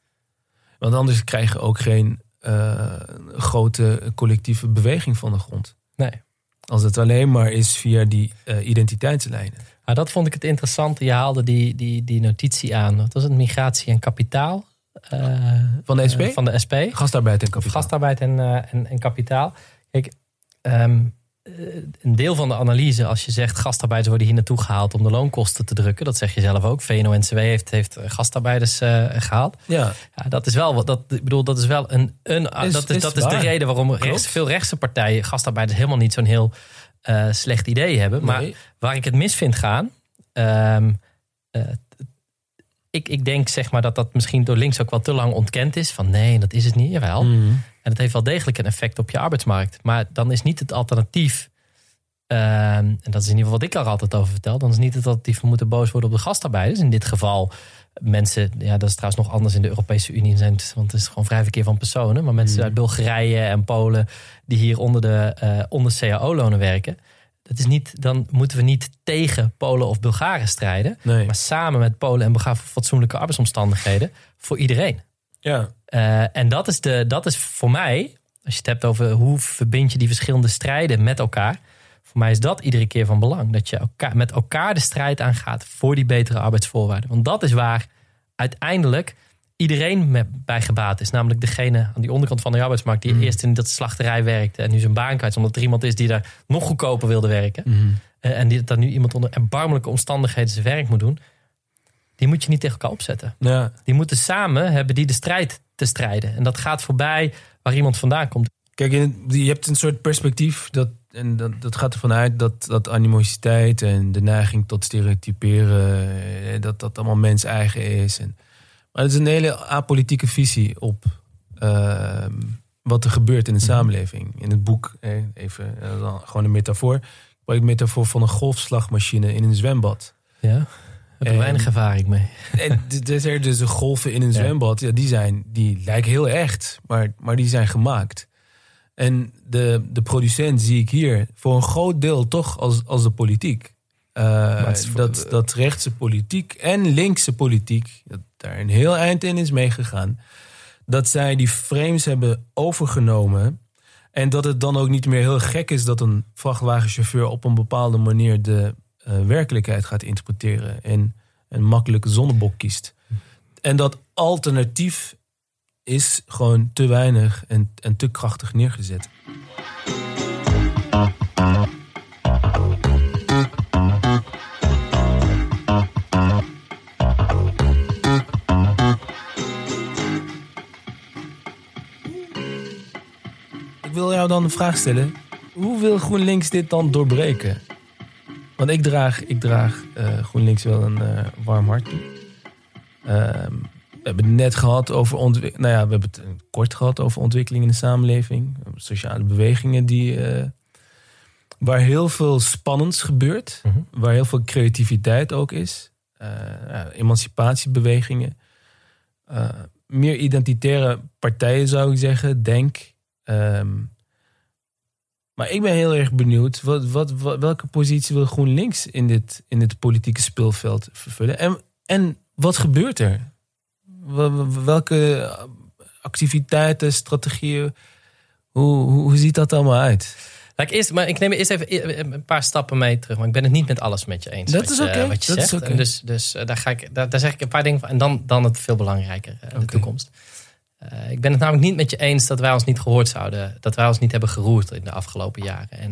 Want anders krijg je ook geen eh, grote collectieve beweging van de grond. Nee. Als het alleen maar is via die eh, identiteitslijnen. Maar dat vond ik het interessante. Je haalde die, die, die notitie aan. Wat was het? Migratie en kapitaal. eh, Van de SP? van de SP. Gastarbeid en kapitaal. gastarbeid en, en, en kapitaal. Kijk, ehm, een deel van de analyse, als je zegt gastarbeiders worden hier naartoe gehaald om de loonkosten te drukken, dat zeg je zelf ook. VNO-NCW heeft, heeft gastarbeiders uh, gehaald. Ja. ja. dat is wel wat. Dat, ik bedoel, dat is wel een. een Is- dat is, is dat is de reden waarom rechts, veel rechtse partijen gastarbeiders helemaal niet zo'n heel eh, slecht idee hebben. Maar Nee. waar ik het mis vind gaan. ehm, eh, ik, ik denk zeg maar dat dat misschien door links ook wel te lang ontkend is. Van nee, dat is het niet. Jawel. Mhm. En het heeft wel degelijk een effect op je arbeidsmarkt. Maar dan is niet het alternatief. ehm, en dat is in ieder geval wat ik er altijd over vertel. Dan is niet het alternatief. We moeten boos worden op de gastarbeiders. In dit geval mensen. Ja, dat is trouwens nog anders in de Europese Unie. Zijn, want het is gewoon vrij verkeer van personen. Maar mensen uit Bulgarije en Polen. die hier onder de eh, onder CAO-lonen werken. Dat is niet, dan moeten we niet tegen Polen of Bulgaren strijden. Nee. Maar samen met Polen en Bulgaren voor fatsoenlijke arbeidsomstandigheden. Voor iedereen. Ja. Eh, en dat is, de, dat is voor mij, als je het hebt over hoe verbind je die verschillende strijden met elkaar. Voor mij is dat iedere keer van belang. Dat je elkaar, met elkaar de strijd aangaat voor die betere arbeidsvoorwaarden. Want dat is waar uiteindelijk iedereen bij gebaat is. Namelijk degene aan die onderkant van de arbeidsmarkt... die eerst in dat slachterij werkte en nu zijn baan kwijt... omdat er iemand is die daar nog goedkoper wilde werken. Mhm. Eh, en die dat nu iemand onder erbarmelijke omstandigheden zijn werk moet doen. Die moet je niet tegen elkaar opzetten. Ja. Die moeten samen hebben die de strijd te strijden. En dat gaat voorbij waar iemand vandaan komt. Kijk, je hebt een soort perspectief dat, en dat, dat gaat ervan uit dat, dat animositeit en de neiging tot stereotyperen, eh, dat dat allemaal mens eigen is. En, maar het is een hele apolitieke visie op ehm, wat er gebeurt in de samenleving. In het boek, even eh, gewoon een metafoor, ik gebruik metafoor van een golfslagmachine in een zwembad. Ja, heb ik En- weinig ervaring mee. En dus er dus de golven in een zwembad, ja, die, zijn, die lijken heel echt, maar, maar die zijn gemaakt. En de, de producent zie ik hier voor een groot deel toch als, als de politiek. Uh, voor- dat, dat rechtse politiek en linkse politiek, dat daar een heel eind in is meegegaan. Dat zij die frames hebben overgenomen. En dat het dan ook niet meer heel gek is dat een vrachtwagenchauffeur op een bepaalde manier de eh, werkelijkheid gaat interpreteren. En een makkelijke zonnebok kiest. En dat alternatief is gewoon te weinig en, en te krachtig neergezet. Ik wil jou dan een vraag stellen. Hoe wil GroenLinks dit dan doorbreken? Want ik draag, ik draag eh, GroenLinks wel een eh, warm hart toe. Ehm, we hebben het net gehad over ontwikkeling. Nou ja, we hebben het eh, kort gehad over ontwikkeling in de samenleving. Sociale bewegingen die. waar heel veel spannends gebeurt. Mhm. Waar heel veel creativiteit ook is. Emancipatiebewegingen. Meer identitaire partijen zou ik zeggen. Denk. Ehm, maar ik ben heel erg benieuwd. Wat, wat, wat- welke positie wil GroenLinks in dit, in dit politieke speelveld vervullen? En, en wat gebeurt er? Wel- wel- Welke activiteiten, strategieën? Hoe, hoe, ziet dat allemaal uit? Laat ik eerst, maar ik neem eerst even een paar stappen mee terug. Want ik ben het niet met alles met je eens. Dat wat is oké, dat is zegt. dus dus eh, daar, ga ik, daar, daar zeg ik een paar dingen van. En dan, dan het veel belangrijker, eh, de toekomst. Eh, ik ben het namelijk niet met je eens dat wij ons niet gehoord zouden. Dat wij ons niet hebben geroerd in de afgelopen jaren. En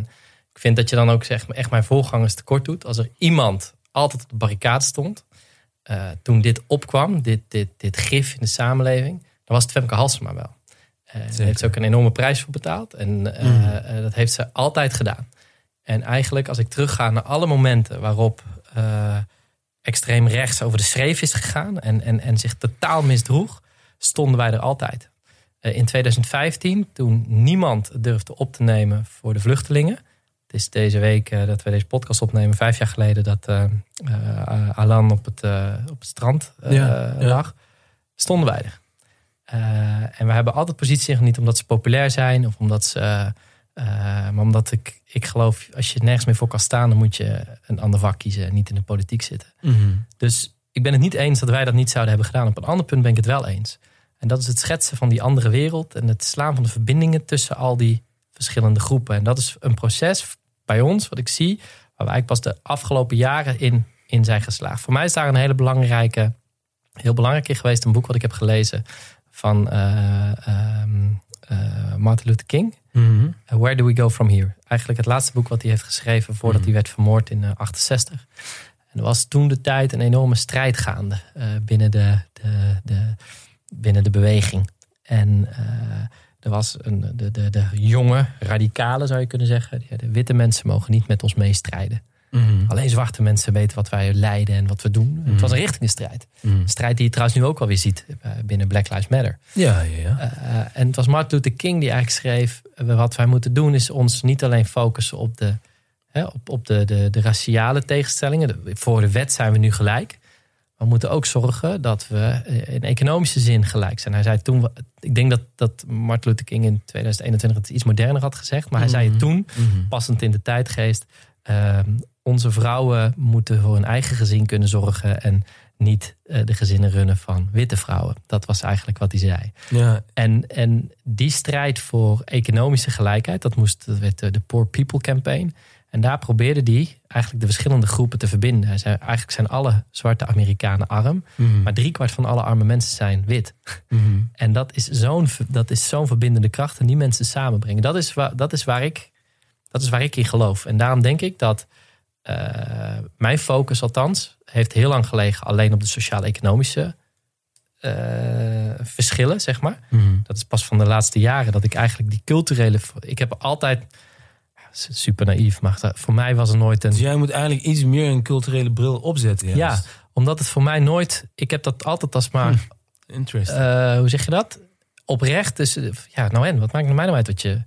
ik vind dat je dan ook zeg, echt mijn voorgangers tekort doet. Als er iemand altijd op de barricade stond. eh, toen dit opkwam, dit, dit, dit gif in de samenleving. Dan was het Femke Halsema wel. Eh, daar heeft ze ook een enorme prijs voor betaald. En Mm. dat heeft ze altijd gedaan. En eigenlijk als ik terugga naar alle momenten waarop extreem rechts over de schreef is gegaan en, en, en zich totaal misdroeg, stonden wij er altijd. Eh, in 2015, toen niemand durfde op te nemen voor de vluchtelingen. Het is deze week eh, dat we deze podcast opnemen, vijf jaar geleden dat eh Alan op het, op het strand ja. lag. Stonden wij er. En we hebben altijd positie niet omdat ze populair zijn of omdat ze. maar omdat ik, ik geloof, als je nergens meer voor kan staan, dan moet je een ander vak kiezen en niet in de politiek zitten. Dus ik ben het niet eens dat wij dat niet zouden hebben gedaan. Op een ander punt ben ik het wel eens. En dat is het schetsen van die andere wereld en het slaan van de verbindingen tussen al die verschillende groepen. En dat is een proces bij ons, wat ik zie, waar wij eigenlijk pas de afgelopen jaren in, in zijn geslaagd. Voor mij is daar een hele belangrijke, heel belangrijk in geweest, een boek wat ik heb gelezen van eh, ehm, eh, Martin Luther King. Mhm. Uh, Where Do We Go From Here? Eigenlijk het laatste boek wat hij heeft geschreven voordat Mhm. hij werd vermoord in eh, 68. En er was toen de tijd een enorme strijd gaande eh, binnen, de, de, de, binnen de beweging. En eh, er was een, de, de, de jonge radicalen, zou je kunnen zeggen. Die zeiden, witte mensen mogen niet met ons meestrijden. Mhm. Alleen zwarte mensen weten wat wij lijden en wat we doen. Het was een richtingenstrijd. Mhm. Een strijd die je trouwens nu ook alweer ziet eh, binnen Black Lives Matter. Ja, ja, ja. Uh, en het was Martin Luther King die eigenlijk schreef: wat wij moeten doen is ons niet alleen focussen op de, hè, op, op de, de, de raciale tegenstellingen. De, voor de wet zijn we nu gelijk. We moeten ook zorgen dat we in economische zin gelijk zijn. Hij zei toen, ik denk dat, dat Martin Luther King in 2021 het iets moderner had gezegd. Maar hij zei het toen, Mhm. passend in de tijdgeest. Uh, onze vrouwen moeten voor hun eigen gezin kunnen zorgen. En niet uh, de gezinnen runnen van witte vrouwen. Dat was eigenlijk wat hij zei. Ja. En, en die strijd voor economische gelijkheid, dat, moest, dat werd de Poor People Campaign. En daar probeerde hij eigenlijk de verschillende groepen te verbinden. Hij zei, eigenlijk zijn alle zwarte Amerikanen arm, Mhm. maar driekwart van alle arme mensen zijn wit. Mhm. [laughs] En dat is zo'n dat is zo'n verbindende kracht en die mensen samenbrengen. Dat is, waar, dat, is waar ik, dat is waar ik in geloof. En daarom denk ik dat uh, mijn focus althans heeft heel lang gelegen alleen op de sociaal-economische uh, verschillen, zeg maar. Mhm. Dat is pas van de laatste jaren dat ik eigenlijk die culturele. Ik heb altijd. Super naïef, maar voor mij was er nooit een. Dus jij moet eigenlijk iets meer een culturele bril opzetten. Ja, omdat het voor mij nooit. Ik heb dat altijd als maar. Hm. Interesting. Uh, hoe zeg je dat? Oprecht. Dus ja, nou en wat maakt het mij nou uit wat je.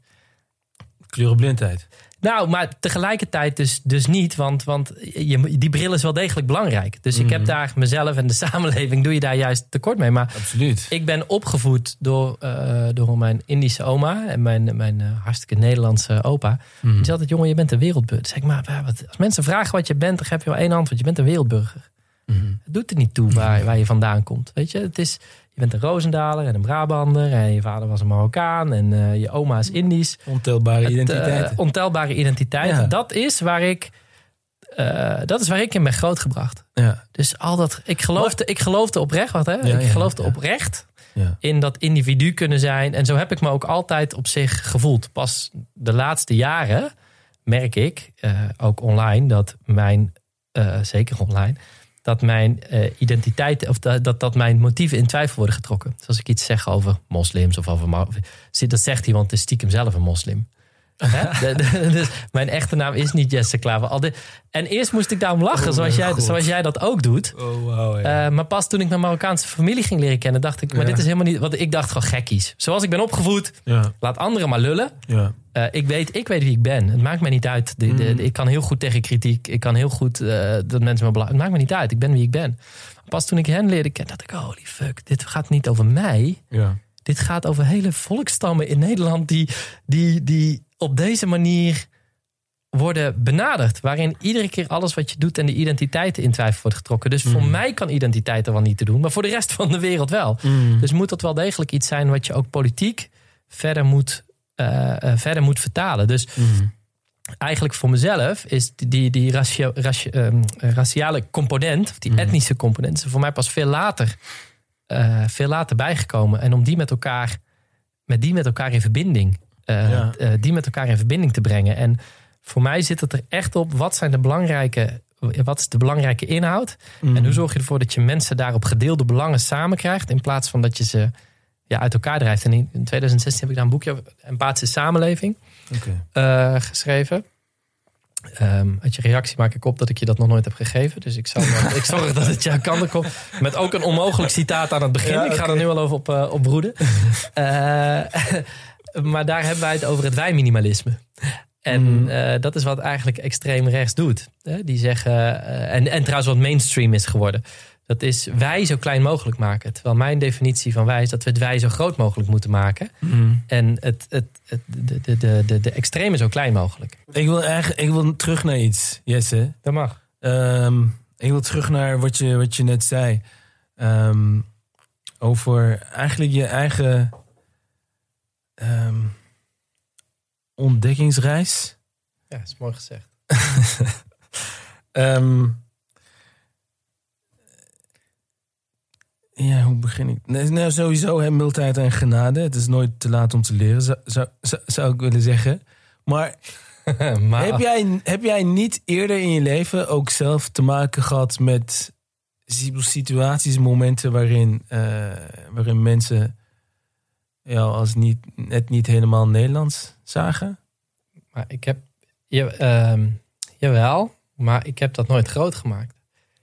Kleurenblindheid. Nou, maar tegelijkertijd dus, dus niet, want, want je, die bril is wel degelijk belangrijk. Dus mm. ik heb daar mezelf en de [laughs] samenleving doe je daar juist tekort mee. Maar Absoluut. ik ben opgevoed door, uh, door mijn Indische oma en mijn, mijn uh, hartstikke Nederlandse opa. Mm. Die zei altijd, jongen, je bent een wereldburger. Zeg maar wat, als mensen vragen wat je bent, dan heb je maar één antwoord. Je bent een wereldburger. Mm. Het doet er niet toe waar, waar je vandaan komt. Weet je, het is... Je bent een Roosendaler en een Brabander. En je vader was een Marokkaan. En uh, je oma is Indisch. Ontelbare identiteit. Uh, ontelbare identiteit. Ja. Dat is waar ik. Uh, dat is waar ik in ben grootgebracht. Ja. Dus al dat. Ik geloofde, ik geloofde oprecht. Wat, hè? Ja, ik geloofde oprecht. In dat individu kunnen zijn. En zo heb ik me ook altijd op zich gevoeld. Pas de laatste jaren merk ik, ook online, dat mijn. Zeker online dat mijn uh, identiteit of dat, dat, dat mijn motieven in twijfel worden getrokken. Dus als ik iets zeg over moslims of over. Dat zegt hij, want het is stiekem zelf een moslim. [laughs] de, de, dus mijn echte naam is niet Jesse Klaver. Al de, en eerst moest ik daarom lachen, Oh, zoals, jij, God. zoals jij dat ook doet. Oh, wow, ja. uh, maar pas toen ik mijn Marokkaanse familie ging leren kennen, dacht ik, maar Ja. dit is helemaal niet. Want ik dacht gewoon gekkies. Zoals ik ben opgevoed, ja. laat anderen maar lullen. Uh, ik, weet, ik weet wie ik ben. Het maakt mij niet uit. De, de, Mm. de, ik kan heel goed tegen kritiek. Ik kan heel goed uh, dat mensen me belangrijk. Het maakt me niet uit. Ik ben wie ik ben. Pas toen ik hen leerde kennen, dacht ik: holy fuck, dit gaat niet over mij. ja. Dit gaat over hele volkstammen in Nederland die, die, die op deze manier worden benaderd. Waarin iedere keer alles wat je doet en de identiteiten in twijfel wordt getrokken. Dus voor Mm. mij kan identiteit er wel niet te doen, maar voor de rest van de wereld wel. Mm. Dus moet dat wel degelijk iets zijn wat je ook politiek verder moet, verder moet vertalen. Dus Mm. eigenlijk voor mezelf is die, die, racia, racia, um, raciale component, of die Mhm. etnische component, is voor mij pas veel later, veel later bijgekomen. En om die met elkaar, met die met elkaar in verbinding, Ja. die met elkaar in verbinding te brengen. En voor mij zit het er echt op, wat zijn de belangrijke, wat is de belangrijke inhoud? Mm. En hoe zorg je ervoor dat je mensen daar op gedeelde belangen samen krijgt, in plaats van dat je ze ja, uit elkaar drijft. En in 2016 heb ik daar een boekje over empathische samenleving Okay. uh, geschreven. Um, uit je reactie maak ik op dat ik je dat nog nooit heb gegeven. Dus ik, zal, [laughs] ik zorg dat het jouw kant komt. Met ook een onmogelijk citaat aan het begin. Ja, Ik ga er nu al over op, uh, op broeden. Uh, [laughs] [laughs] maar daar hebben wij het over het wij-minimalisme. En Mm. uh, dat is wat eigenlijk extreem rechts doet. Hè? Die zeggen, en, en trouwens wat mainstream is geworden. Dat is wij zo klein mogelijk maken. Terwijl mijn definitie van wij is dat we het wij zo groot mogelijk moeten maken. Mm. En het, het, het, de, de, de, de, extreme zo klein mogelijk. Ik wil eigenlijk ik wil terug naar iets, Jesse. Dat mag. Um, ik wil terug naar wat je, wat je net zei. Um, over eigenlijk je eigen um, ontdekkingsreis. Ja, dat is mooi gezegd. [laughs] Ja, hoe begin ik? Nee, nou, sowieso hè, mildheid en genade. Het is nooit te laat om te leren, zou, zou, zou, ik willen zeggen. Maar [laughs] maar heb, jij, heb jij niet eerder in je leven ook zelf te maken gehad met situaties, momenten waarin, eh, waarin mensen jou als niet, net niet helemaal Nederlands zagen? Maar ik heb, je, ehm, jawel, maar ik heb dat nooit groot gemaakt.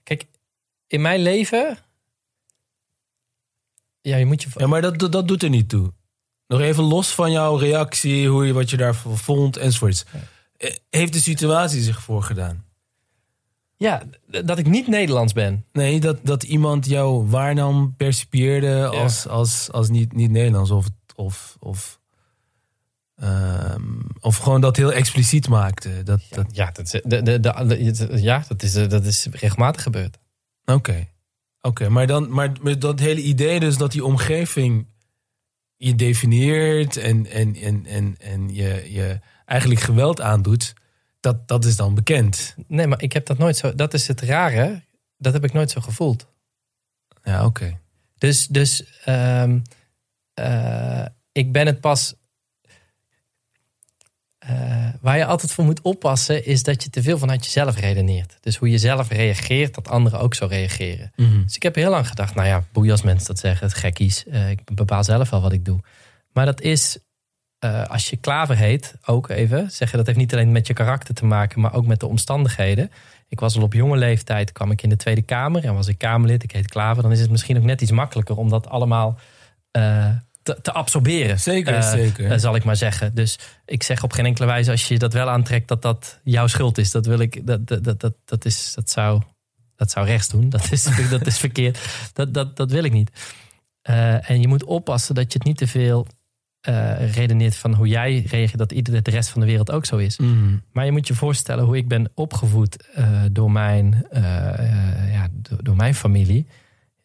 Kijk, in mijn leven, ja, je moet je. Ja, maar dat, dat doet er niet toe. Nog even los van jouw reactie, hoe je, wat je daarvan vond enzovoorts. Eh, Heeft de situatie zich voorgedaan? Ja, dat ik niet Nederlands ben. Nee, dat, dat iemand jou waarnam, percipieerde als, als, als niet, niet Nederlands. Of, of, of, ehm, of gewoon dat heel expliciet maakte. Dat, Ja, dat, ja, dat, de, de, de- ja dat, is, eh, dat is regelmatig gebeurd. Oké, oké, maar, dan, maar dat hele idee dus dat die omgeving je definieert en, en, en, en, en je, je eigenlijk geweld aandoet, dat, dat is dan bekend. Nee, maar ik heb dat nooit zo. Dat is het rare. Dat heb ik nooit zo gevoeld. Ja, oké. Dus, dus ehm, eh, ik ben het pas. eh, waar je altijd voor moet oppassen, is dat je te veel vanuit jezelf redeneert. Dus hoe je zelf reageert, dat anderen ook zo reageren. Mhm. Dus ik heb heel lang gedacht, nou ja, boeien als mensen dat zeggen, het gekkies. Eh, ik bepaal zelf wel wat ik doe. Maar dat is, eh, als je klaver heet, ook even zeggen, dat heeft niet alleen met je karakter te maken, maar ook met de omstandigheden. Ik was al op jonge leeftijd, kwam ik in de Tweede Kamer en was ik Kamerlid, ik heet Klaver. Dan is het misschien ook net iets makkelijker om dat allemaal eh, te, te absorberen. Zeker, Eh, zeker. eh, zal ik maar zeggen. Dus ik zeg op geen enkele wijze als je dat wel aantrekt dat dat jouw schuld is. Dat wil ik, dat, dat, dat, dat, dat is, dat zou, dat zou rechts doen. Dat is, dat is verkeerd. Dat, dat, dat wil ik niet. Eh, en je moet oppassen dat je het niet te veel redeneert van hoe jij reageert, dat ieder de rest van de wereld ook zo is. Mhm. Maar je moet je voorstellen hoe ik ben opgevoed door, mijn, ja, door, door mijn familie.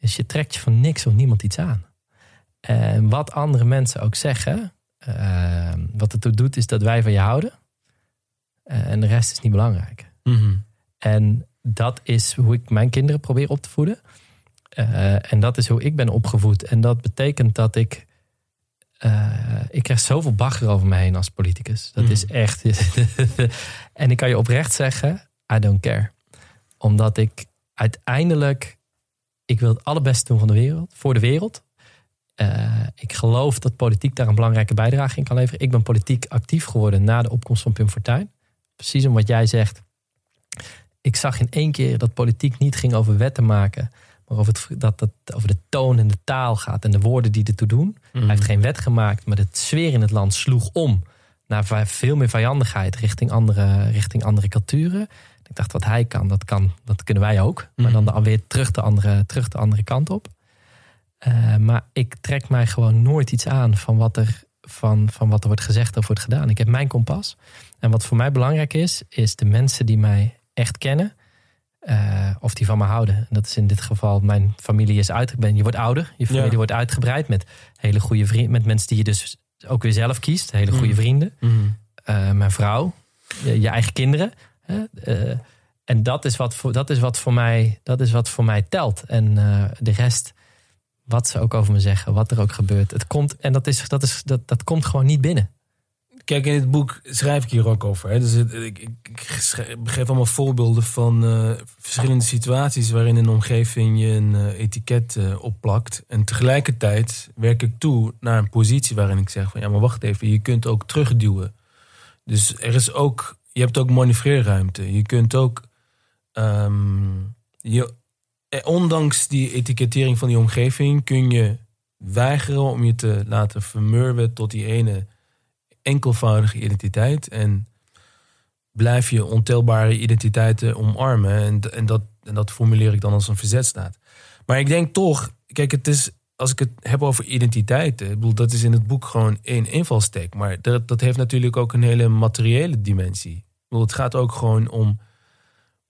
Is je trekt je van niks of niemand iets aan. En wat andere mensen ook zeggen, eh, wat het toe doet, is dat wij van je houden. Eh, en de rest is niet belangrijk. Mhm. En dat is hoe ik mijn kinderen probeer op te voeden. Eh, en dat is hoe ik ben opgevoed. En dat betekent dat ik. eh, ik krijg zoveel bagger over me heen als politicus. Dat Mhm. is echt. [laughs] en ik kan je oprecht zeggen: I don't care. Omdat ik uiteindelijk. Ik wil het allerbeste doen van de wereld, voor de wereld. Eh, ik geloof dat politiek daar een belangrijke bijdrage in kan leveren. Ik ben politiek actief geworden na de opkomst van Pim Fortuyn. Precies om wat jij zegt. Ik zag in één keer dat politiek niet ging over wetten maken. Maar over, het, dat het over de toon en de taal gaat en de woorden die ertoe doen. Hij heeft geen wet gemaakt, maar de sfeer in het land sloeg om naar veel meer vijandigheid richting andere, richting andere culturen. Ik dacht, wat hij kan, dat, kan, dat kunnen wij ook. Maar dan de- weer terug de andere, terug de andere kant op. Eh, maar ik trek mij gewoon nooit iets aan van wat, er, van, van wat er wordt gezegd of wordt gedaan. Ik heb mijn kompas. En wat voor mij belangrijk is, is de mensen die mij echt kennen. eh, of die van me houden. En dat is in dit geval, mijn familie is uit. Je wordt ouder, je familie Ja. wordt uitgebreid met hele goede vrienden. Met mensen die je dus ook weer zelf kiest. Hele goede Mhm. vrienden. Mhm. Eh, mijn vrouw, je, je eigen kinderen. En dat is, wat voor, dat, is wat voor mij, dat is wat voor mij telt. En de rest, wat ze ook over me zeggen, wat er ook gebeurt. Het komt, en dat, is, dat, is, dat, dat komt gewoon niet binnen. Kijk, in het boek schrijf ik hier ook over. Hè. Dus ik, ik, geef allemaal voorbeelden van eh, verschillende situaties waarin een omgeving je een eh, etiket eh, opplakt. En tegelijkertijd werk ik toe naar een positie waarin ik zeg van ja, maar wacht even, je kunt ook terugduwen. Dus er is ook, je hebt ook manoeuvreerruimte. Je kunt ook, ehm, je, ondanks die etikettering van die omgeving, kun je weigeren om je te laten vermurwen tot die ene enkelvoudige identiteit. En blijf je ontelbare identiteiten omarmen. En, en, dat, en dat formuleer ik dan als een verzetstaat. Maar ik denk toch, kijk, het is, als ik het heb over identiteiten, dat is in het boek gewoon één invalstek. Maar dat, dat heeft natuurlijk ook een hele materiële dimensie. Ik het gaat ook gewoon om,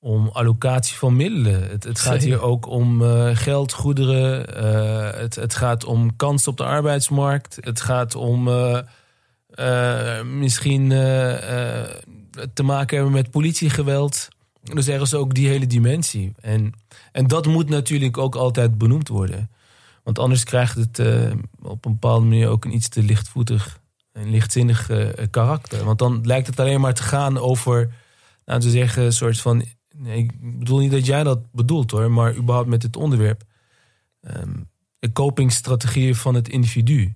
om allocatie van middelen. Het, het gaat hier ook om eh, geld, goederen. eh, het, het gaat om kansen op de arbeidsmarkt. Het gaat om eh, misschien te maken hebben met politiegeweld. Dus er is ook die hele dimensie. En, en dat moet natuurlijk ook altijd benoemd worden. Want anders krijgt het op een bepaalde manier ook een iets te lichtvoetig en lichtzinnig karakter. Want dan lijkt het alleen maar te gaan over, nou te zeggen, een soort van. Nee, ik bedoel niet dat jij dat bedoelt hoor, maar überhaupt met het onderwerp. ehm de copingstrategieën van het individu.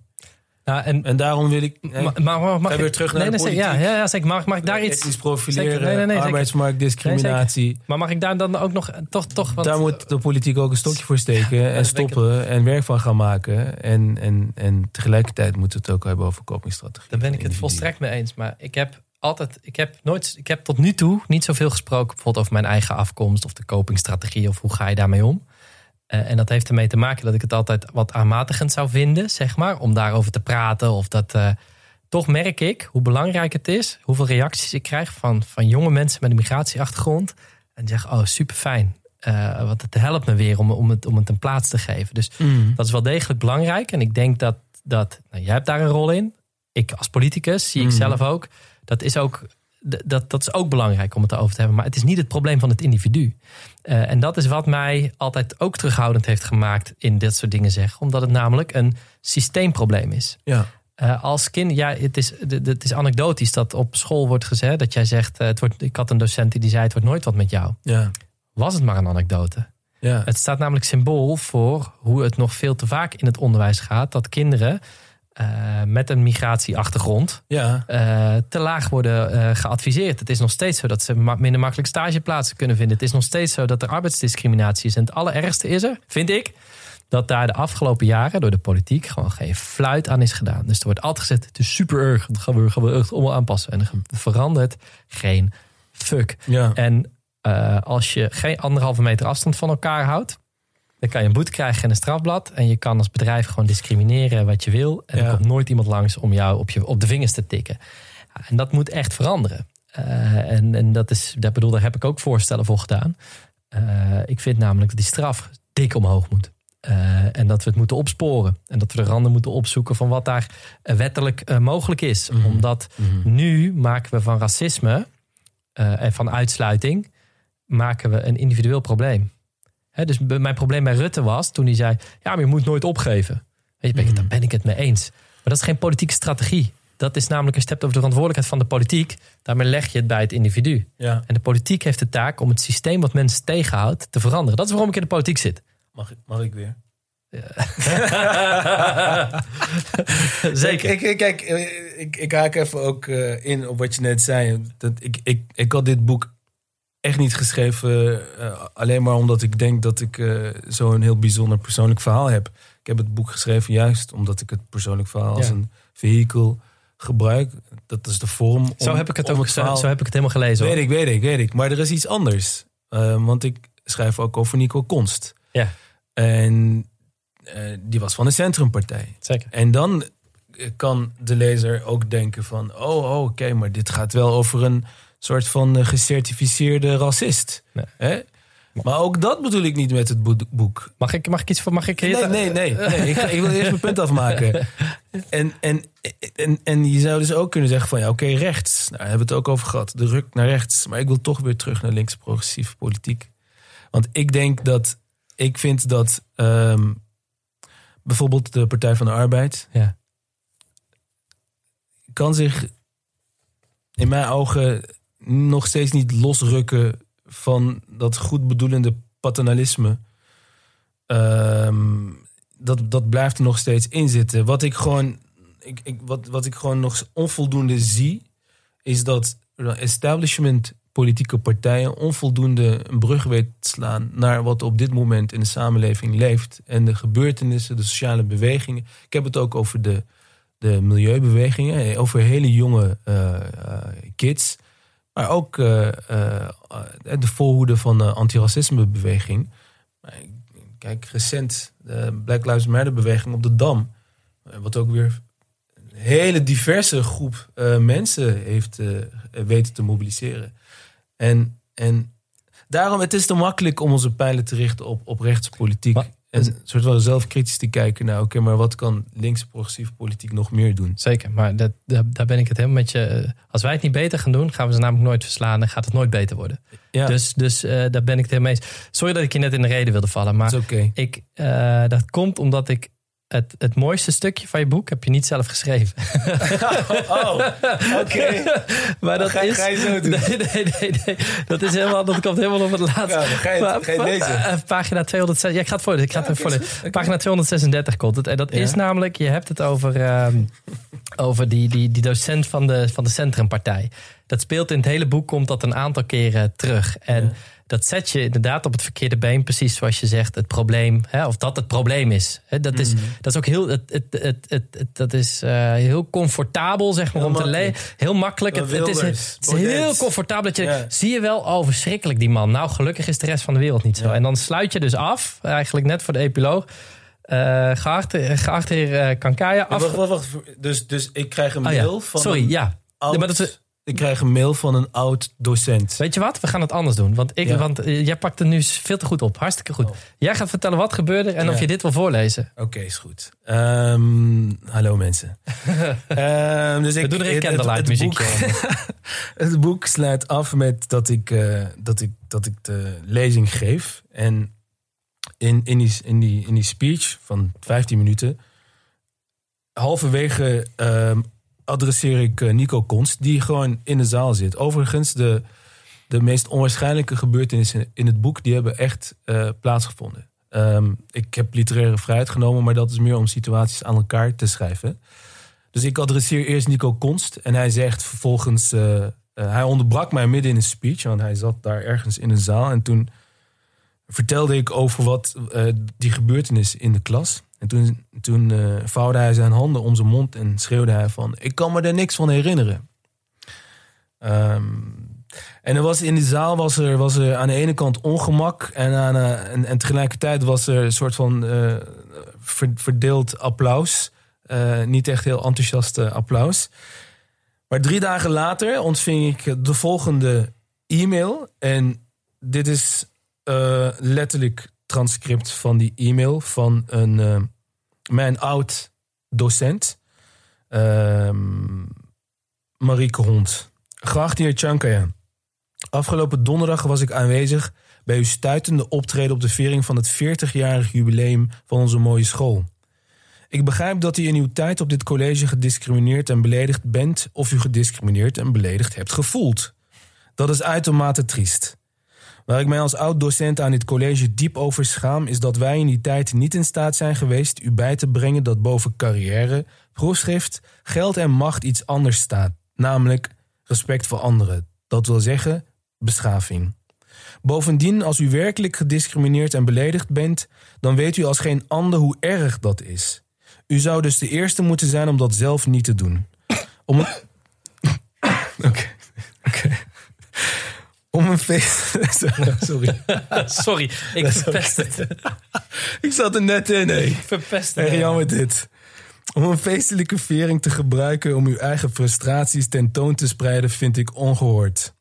Nou, en, En daarom wil ik. nee, maar, maar, mag Ga ik- weer terug naar nee, de nee, zeker, ja, politiek. ja, ja, zeker. Mag, mag ik daar iets... etnisch profileren, Zeker. Nee, arbeidsmarktdiscriminatie. Maar mag ik daar dan ook nog toch... toch want, Daar moet de politiek ook een stokje voor steken en stoppen en werk van gaan maken. En, en, en tegelijkertijd moeten we het ook hebben over copingstrategie. Daar ben ik het volstrekt mee eens. Maar ik heb altijd, ik heb nooit, ik heb tot nu toe niet zoveel gesproken, bijvoorbeeld over mijn eigen afkomst of de copingstrategie of hoe ga je daarmee om. Eh, en dat heeft ermee te maken dat ik het altijd wat aanmatigend zou vinden, zeg maar, om daarover te praten. Of dat, eh, toch merk ik hoe belangrijk het is, hoeveel reacties ik krijg van, van jonge mensen met een migratieachtergrond. En die zeggen, oh super fijn, Eh, want het helpt me weer om, om, het, om het een plaats te geven. Dus Mm. dat is wel degelijk belangrijk. En ik denk dat, dat nou, jij hebt daar een rol in. Ik als politicus zie ik Mhm. zelf ook. Dat is ook, dat, dat is ook belangrijk om het erover te hebben. Maar het is niet het probleem van het individu. Eh, en dat is wat mij altijd ook terughoudend heeft gemaakt in dit soort dingen zeggen. Omdat het namelijk een systeemprobleem is. Ja. Eh, als kind, ja, het is, het is anekdotisch dat op school wordt gezegd dat jij zegt: eh, het wordt, Ik had een docent die zei: Het wordt nooit wat met jou. Ja. Was het maar een anekdote? Ja. Het staat namelijk symbool voor hoe het nog veel te vaak in het onderwijs gaat. Dat kinderen eh, met een migratieachtergrond ja. eh, te laag worden eh, geadviseerd. Het is nog steeds zo dat ze ma- minder makkelijk stageplaatsen kunnen vinden. Het is nog steeds zo dat er arbeidsdiscriminatie is. En het allerergste is er, vind ik, dat daar de afgelopen jaren door de politiek gewoon geen fluit aan is gedaan. Dus er wordt altijd gezegd, het is super erg, dat gaan we, gaan we echt allemaal aanpassen. En er verandert geen fuck. Ja. En als je geen anderhalve meter afstand van elkaar houdt, dan kan je een boete krijgen en een strafblad. En je kan als bedrijf gewoon discrimineren wat je wil. En Ja. er komt nooit iemand langs om jou op, je, op de vingers te tikken. En dat moet echt veranderen. Eh, en, en dat is, dat bedoel, daar heb ik ook voorstellen voor gedaan. Eh, ik vind namelijk dat die straf dik omhoog moet. Eh, en dat we het moeten opsporen. En dat we de randen moeten opzoeken van wat daar wettelijk mogelijk is. Mhm. Omdat Mhm. nu maken we van racisme en van uitsluiting maken we een individueel probleem. Dus mijn probleem bij Rutte was toen hij zei: Ja, maar je moet nooit opgeven. Weet je, ben ik het, Mhm. daar ben ik het mee eens. Maar dat is geen politieke strategie. Dat is namelijk het hebt over de verantwoordelijkheid van de politiek. Daarmee leg je het bij het individu. ja. En de politiek heeft de taak om het systeem wat mensen tegenhoudt te veranderen. Dat is waarom ik in de politiek zit. Mag, ik, mag ik weer? [laughs] Zeker. Ik, ik, kijk, eh, ik, ik haak even ook eh, in op wat je net zei. Dat ik, ik, ik had dit boek echt niet geschreven eh, alleen maar omdat ik denk dat ik eh, zo'n heel bijzonder persoonlijk verhaal heb. Ik heb het boek geschreven juist omdat ik het persoonlijk verhaal als een vehikel gebruik. Dat is de vorm. om- Zo heb ik het ook zo, verhaal- zo heb ik het helemaal gelezen. hoor. Weet ik, weet ik, weet ik. Maar er is iets anders. Eh, want ik schrijf ook over Nico Konst. Ja. En die was van de Centrumpartij. Zeker. En dan kan de lezer ook denken van... oh, oh, oké, maar dit gaat wel over een soort van eh, gecertificeerde racist. Nee. Hè? Maar ook dat bedoel ik niet met het boek-. Mag ik, mag ik iets van? Mag ik Nee, nee, nee. nee. Ik, ga- ik wil eerst mijn punt afmaken. [laughs] En, en, en, en je zou dus ook kunnen zeggen van... ja, oké, rechts. Nou, daar hebben we het ook over gehad. De ruk naar rechts. Maar ik wil toch weer terug naar links progressieve politiek. Want ik denk dat... Ik vind dat ehm, bijvoorbeeld de Partij van de Arbeid... Ja. kan zich in mijn ogen nog steeds niet losrukken... van dat goedbedoelende paternalisme... Ehm, dat, dat blijft er nog steeds in zitten. Wat ik gewoon, ik, ik, wat, wat ik gewoon nog onvoldoende zie, is dat establishment politieke partijen onvoldoende een brug weten te slaan naar wat op dit moment in de samenleving leeft. En de gebeurtenissen, de sociale bewegingen. Ik heb het ook over de, de milieubewegingen, eh, over hele jonge eh, eh, kids. Maar ook eh, eh, de voorhoede van de antiracismebeweging. Kijk, recent de Black Lives Matter beweging op de Dam. eh, Wat ook weer een hele diverse groep mensen heeft weten te mobiliseren. En, en daarom, het is te makkelijk om onze pijlen te richten op, op rechtspolitiek. En een soort van zelfkritisch te kijken naar, oké, maar wat kan linkse progressieve politiek nog meer doen? Zeker, maar dat, dat- daar ben ik het helemaal met je. eh, Als wij het niet beter gaan doen, gaan we ze namelijk nooit verslaan en gaat het nooit beter worden. Ja, Dus, dus eh, daar ben ik het helemaal mee eens. Sorry dat ik je net in de reden wilde vallen, maar dat is oké. ik, eh, dat komt omdat ik het, het mooiste stukje van je boek heb je niet zelf geschreven. [laughs] Oh, oké. [laughs] maar dat Ga je- is, ga je zo doen? [laughs] Nee, nee, nee, nee. Dat is helemaal, dat komt helemaal op het laatste. Ja, dan ga je het- Maar- ga je het lezen? eh, pagina 206. Ja, ik ga het voorlezen. Ik ga het voorlezen. Pagina 236 komt het. En dat Ja. is namelijk, je hebt het over, ehm, over die, die, die docent van de, van de Centrumpartij. Dat speelt in het hele boek, komt dat een aantal keren terug. En. Dat zet je inderdaad op het verkeerde been, precies zoals je zegt, het probleem, hè, of dat het probleem is. Hè, dat, is Mhm. dat is ook heel, het, het, het, het, dat is eh, heel comfortabel, zeg maar, Heel om te lezen. Heel makkelijk. Het, het is, het is heel comfortabel. Dat je. Zie je wel, oh verschrikkelijk die man. Nou, gelukkig is de rest van de wereld niet zo. En dan sluit je dus af, eigenlijk net voor de epiloog. Eh geachte, geachte heer eh, Kankaya. Ja, Af... wacht, wacht, wacht. Dus, dus ik krijg een Oh ja. mail van Sorry, ja. oud, Ja, maar dat is- ik krijg een mail van een oud docent. Weet je wat? We gaan het anders doen. Want, ik, Ja. want eh, jij pakt het nu veel te goed op. Hartstikke goed. Oh. Jij gaat vertellen wat gebeurde en of je dit wil voorlezen. Oké, is goed. Ehm, hallo mensen. [laughs] Ehm, dus ik, doen er een het- muziekje [laughs] Het boek sluit af met dat ik, eh, dat ik, dat ik de lezing geef. En in, in, die, in, die, in die speech van 15 minuten... halverwege ehm, adresseer ik eh, Nico Konst... die gewoon in de zaal zit. Overigens, de, de meest onwaarschijnlijke gebeurtenissen in het boek... die hebben echt eh, plaatsgevonden. Ehm, ik heb literaire vrijheid genomen... maar dat is meer om situaties aan elkaar te schrijven... Dus ik adresseer eerst Nico Konst. En hij zegt vervolgens. eh, hij onderbrak mij midden in een speech. Want hij zat daar ergens in een zaal. En toen vertelde ik over wat die gebeurtenis in de klas. En toen, toen eh, vouwde hij zijn handen om zijn mond. En schreeuwde hij van. Ik kan me er niks van herinneren. Ehm, en er was in die zaal was er, was er aan de ene kant ongemak. En, aan, eh, en, tegelijkertijd was er een soort van eh, ver- verdeeld applaus. Niet echt heel enthousiast applaus. Maar drie dagen later ontving ik de volgende e-mail. En dit is letterlijk transcript van die e-mail van een, eh, mijn oud docent. Ehm Marieke Hond. Geachte heer Chankaya. Afgelopen donderdag was ik aanwezig bij uw stuitende optreden op de viering van het 40-jarig jubileum van onze mooie school. Ik begrijp dat u in uw tijd op dit college gediscrimineerd en beledigd bent of u gediscrimineerd en beledigd hebt gevoeld. Dat is uitermate triest. Waar ik mij als oud-docent aan dit college diep over schaam, is dat wij in die tijd niet in staat zijn geweest u bij te brengen dat boven carrière, proefschrift, geld en macht iets anders staat, namelijk respect voor anderen. Dat wil zeggen beschaving. Bovendien, als u werkelijk gediscrimineerd en beledigd bent, dan weet u als geen ander hoe erg dat is. U zou dus de eerste moeten zijn om dat zelf niet te doen. Om. [coughs] Oké. Oké. Om een feest... [laughs] Sorry. [laughs] Sorry, ik verpest het. [laughs] Ik zat er net in, hé. Verpest het. Erg jammer dit. Om een feestelijke viering te gebruiken om uw eigen frustraties tentoon te spreiden, vind ik ongehoord.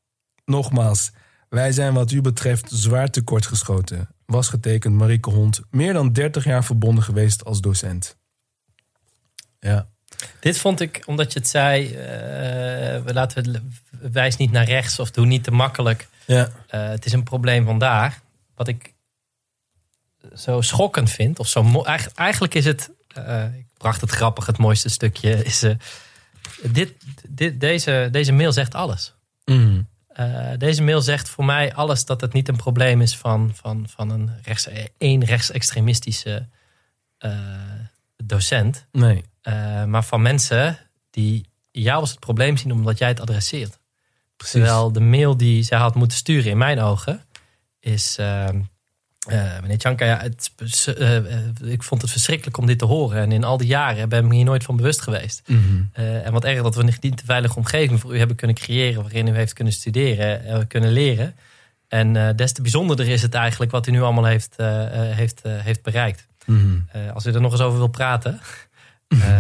Nogmaals, wij zijn wat u betreft zwaar tekortgeschoten. Was getekend Marieke Hond, meer dan 30 jaar verbonden geweest als docent. Ja. Dit vond ik, omdat je het zei, eh, we laten we wijs niet naar rechts of doe niet te makkelijk. Ja. Eh, het is een probleem vandaag. Wat ik zo schokkend vind, of zo eigenlijk, is het, eh, ik bracht het grappig, het mooiste stukje, is dit, dit, deze, deze mail zegt alles. Mm. Deze mail zegt voor mij alles dat het niet een probleem is van, van, van een rechts, één rechtsextremistische docent. Nee. Eh, maar van mensen die jou als het probleem zien omdat jij het adresseert. Precies. Terwijl de mail die zij had moeten sturen, in mijn ogen, is. eh, eh, meneer Tjanka, ja, het, ik vond het verschrikkelijk om dit te horen. En in al die jaren ben ik me hier nooit van bewust geweest. Mhm. En wat erg dat we een niet te veilige omgeving voor u hebben kunnen creëren. waarin u heeft kunnen studeren en kunnen leren. En des te bijzonderder is het eigenlijk wat u nu allemaal heeft, heeft, heeft bereikt. Mhm. Als u er nog eens over wil praten,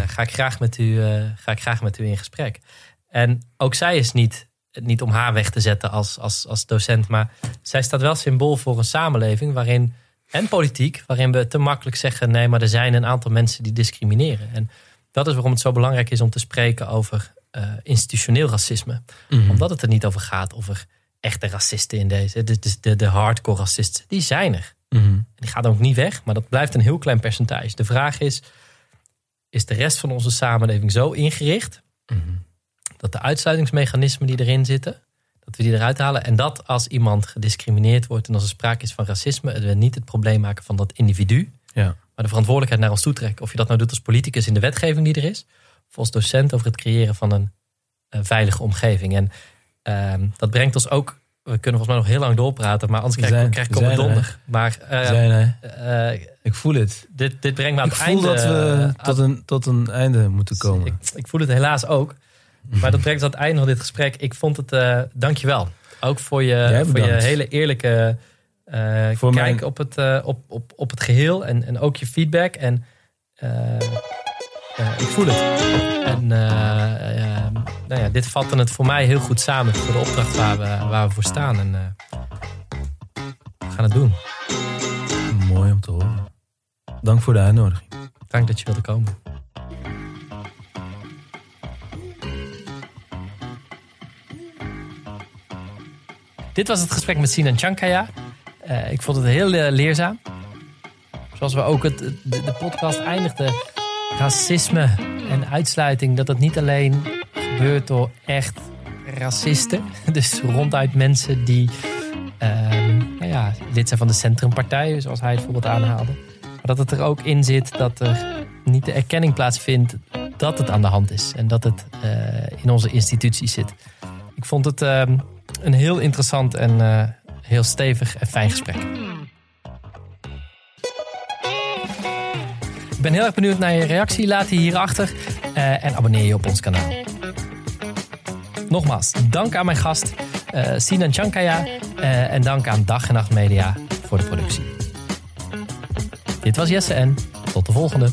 ga, ik graag met u, eh, ga ik graag met u in gesprek. En ook zij is niet, niet om haar weg te zetten als, als, als docent, maar zij staat wel symbool voor een samenleving waarin en politiek, waarin we te makkelijk zeggen: nee, maar er zijn een aantal mensen die discrimineren. En dat is waarom het zo belangrijk is om te spreken over uh, institutioneel racisme. Mhm. Omdat het er niet over gaat over echte racisten in deze. De, de, de, hardcore racisten, die zijn er. Mhm. Die gaat ook niet weg, maar dat blijft een heel klein percentage. De vraag is: is de rest van onze samenleving zo ingericht Mhm. dat de uitsluitingsmechanismen die erin zitten, dat we die eruit halen en dat als iemand gediscrimineerd wordt en als er sprake is van racisme, we niet het probleem maken van dat individu, Ja. maar de verantwoordelijkheid naar ons toe trekken. Of je dat nou doet als politicus in de wetgeving die er is, of als docent over het creëren van een, eh, veilige omgeving. En ehm, dat brengt ons ook. We kunnen volgens mij nog heel lang doorpraten, maar anders krijg, zijn- krijg ik op er, donder. Maar eh, Zijn, hè? eh, Ik voel het. dit, dit brengt me aan Ik het voel einde. dat we tot een, tot een einde moeten komen. ik, ik voel het helaas ook. Maar dat brengt ons aan het einde van dit gesprek. Ik vond het, eh dankjewel. Ook voor je, voor je hele eerlijke eh, Voor kijk mijn- op, het, eh, op, op, op het geheel. En, en ook je feedback. En eh, ik voel het. En eh, eh, nou ja, dit vatte het voor mij heel goed samen. Voor de opdracht waar we, waar we voor staan. En we gaan het doen. Mooi om te horen. Dank voor de uitnodiging. Dank dat je wilde komen. Dit was het gesprek met Sinan Chankaya. Ik vond het heel leerzaam. Zoals we ook het, de, de podcast eindigden. Racisme en uitsluiting. Dat het niet alleen gebeurt door echt racisten. [laughs] Dus ronduit mensen die ehm, nou ja, lid zijn van de centrumpartij. Zoals hij het voorbeeld aanhaalde. Maar dat het er ook in zit dat er niet de erkenning plaatsvindt dat het aan de hand is. En dat het eh, in onze instituties zit. Ik vond het ehm, een heel interessant en eh, heel stevig en fijn gesprek. Ben heel erg benieuwd naar je reactie. Laat die hierachter eh, en abonneer je op ons kanaal. Nogmaals, dank aan mijn gast eh, Sinan Chankaya eh, en dank aan Dag en Nacht Media voor de productie. Dit was Jesse en tot de volgende.